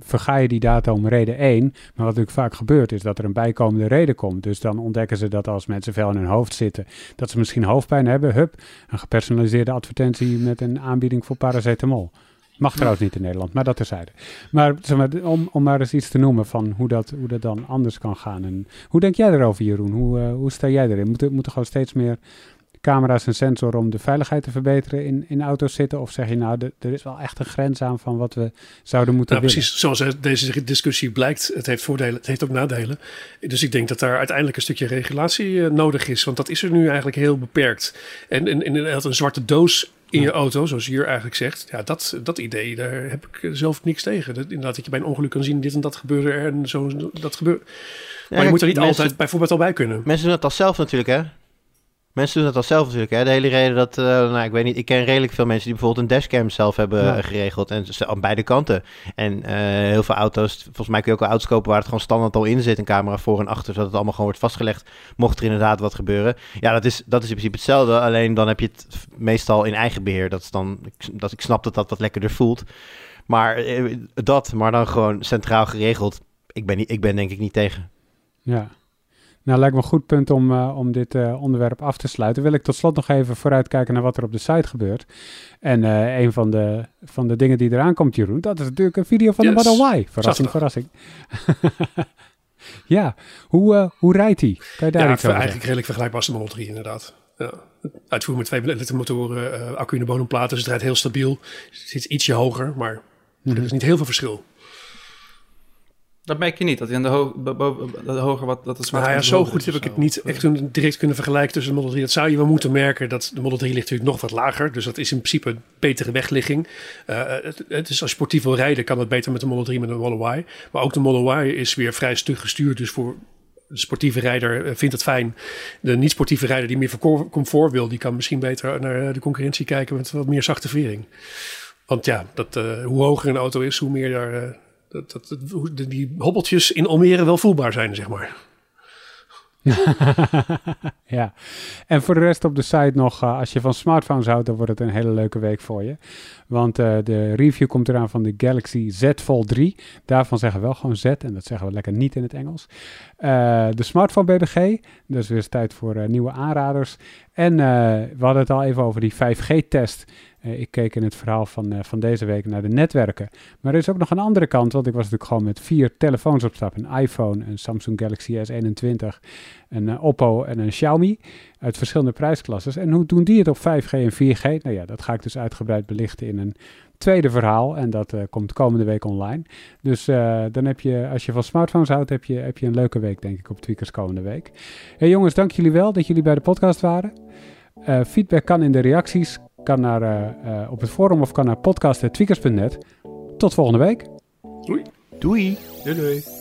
verga je die data om reden 1. Maar wat natuurlijk vaak gebeurt is dat er een bijkomende reden komt. Dus dan ontdekken ze dat als mensen veel in hun hoofd zitten, dat ze misschien hoofdpijn hebben. Hup, een gepersonaliseerde advertentie met een aanbieding voor paracetamol. Mag trouwens niet in Nederland, maar dat terzijde. Maar, zeg maar om, om maar eens iets te noemen van hoe dat, hoe dat dan anders kan gaan. En hoe denk jij erover, Jeroen? Hoe, eh, hoe sta jij erin? Moeten moet er gewoon steeds meer camera's en sensoren om de veiligheid te verbeteren in, in auto's zitten? Of zeg je nou, de- er is wel echt een grens aan van wat we zouden moeten Nou, willen? precies zoals deze discussie blijkt, het heeft voordelen, het heeft ook nadelen. Dus ik denk dat daar uiteindelijk een stukje regulatie eh, nodig is, want dat is er nu eigenlijk heel beperkt. En, en, en inderdaad een zwarte doos in je auto, zoals hier eigenlijk zegt, ja, dat, dat idee, daar heb ik zelf niks tegen. Dat, inderdaad, dat je bij een ongeluk kan zien, dit en dat gebeurde er en zo, dat gebeurt. Maar je moet er niet mensen, altijd bijvoorbeeld al bij kunnen. Mensen doen al zelf natuurlijk, hè? Mensen doen het al zelf natuurlijk, hè? De hele reden dat, eh, nou, ik weet niet, ik ken redelijk veel mensen die bijvoorbeeld een dashcam zelf hebben Ja. eh, geregeld. En ze- aan beide kanten. En eh, heel veel auto's, volgens mij kun je ook wel auto's kopen waar het gewoon standaard al in zit, een camera voor en achter, zodat het allemaal gewoon wordt vastgelegd, mocht er inderdaad wat gebeuren. Ja, dat is, dat is in principe hetzelfde, alleen dan heb je het meestal in eigen beheer. Dat is dan, ik- dat ik snap dat dat wat lekkerder voelt. Maar dat, maar dan gewoon centraal geregeld. Ik ben, niet, ik ben denk ik niet tegen. Ja. Nou, lijkt me een goed punt om, eh, om dit eh, onderwerp af te sluiten. Wil ik tot slot nog even vooruitkijken naar wat er op de site gebeurt. En eh, een van de, van de dingen die eraan komt, Jeroen, dat is natuurlijk een video van de. Model Y. Verrassing, verrassing. ja, hoe, hoe rijdt hij? Kan je daar Ja, iets over eigenlijk redelijk vergelijkbaar als de Model 3 inderdaad. Ja. Uitvoering met twee elektromotoren, eh accu in de bodemplaten, dus het rijdt heel stabiel. Het zit ietsje hoger, maar Mhm. er is niet heel veel verschil. Dat merk je niet, dat hij aan de, ho dat hoger wat dat is. Maar ja, zo goed heb ik het niet echt toen direct kunnen vergelijken tussen de Model 3. Dat zou je wel moeten merken. Dat de Model 3 ligt natuurlijk nog wat lager. Dus dat is in principe een betere wegligging. Eh, het, het is als je sportief wil rijden, kan het beter met de Model 3 met de Model Y. Maar ook de Model Y is weer vrij stug gestuurd. Dus voor de sportieve rijder eh, vindt het fijn. De niet-sportieve rijder die meer voor comfort wil, die kan misschien beter naar de concurrentie kijken met wat meer zachte vering. Want ja, dat, eh, hoe hoger een auto is, hoe meer daar, eh, dat, dat, die hobbeltjes in Almere wel voelbaar zijn, zeg maar. ja, en voor de rest op de site nog, eh, als je van smartphones houdt, dan wordt het een hele leuke week voor je. Want eh, de review komt eraan van de Galaxy Z Fold 3. Daarvan zeggen we wel gewoon Z en dat zeggen we lekker niet in het Engels. Eh, de smartphone BBG, dus weer tijd voor nieuwe aanraders. En we hadden het al even over die 5G-test. Eh, ik keek in het verhaal van, eh, van deze week naar de netwerken. Maar er is ook nog een andere kant, want ik was natuurlijk gewoon met vier telefoons op stap. Een iPhone, een Samsung Galaxy S21, een eh, Oppo en een Xiaomi uit verschillende prijsklasses. En hoe doen die het op 5G en 4G? Nou ja, dat ga ik dus uitgebreid belichten in een tweede verhaal. En dat komt komende week online. Dus dan heb je, als je van smartphones houdt, heb je, heb je een leuke week, denk ik, op Tweakers komende week. Hey jongens, dank jullie wel dat jullie bij de podcast waren. Feedback kan in de reacties, kan naar, eh, eh, op het forum of kan naar podcast.tweakers.net. Tot volgende week. Doei! Doei doei.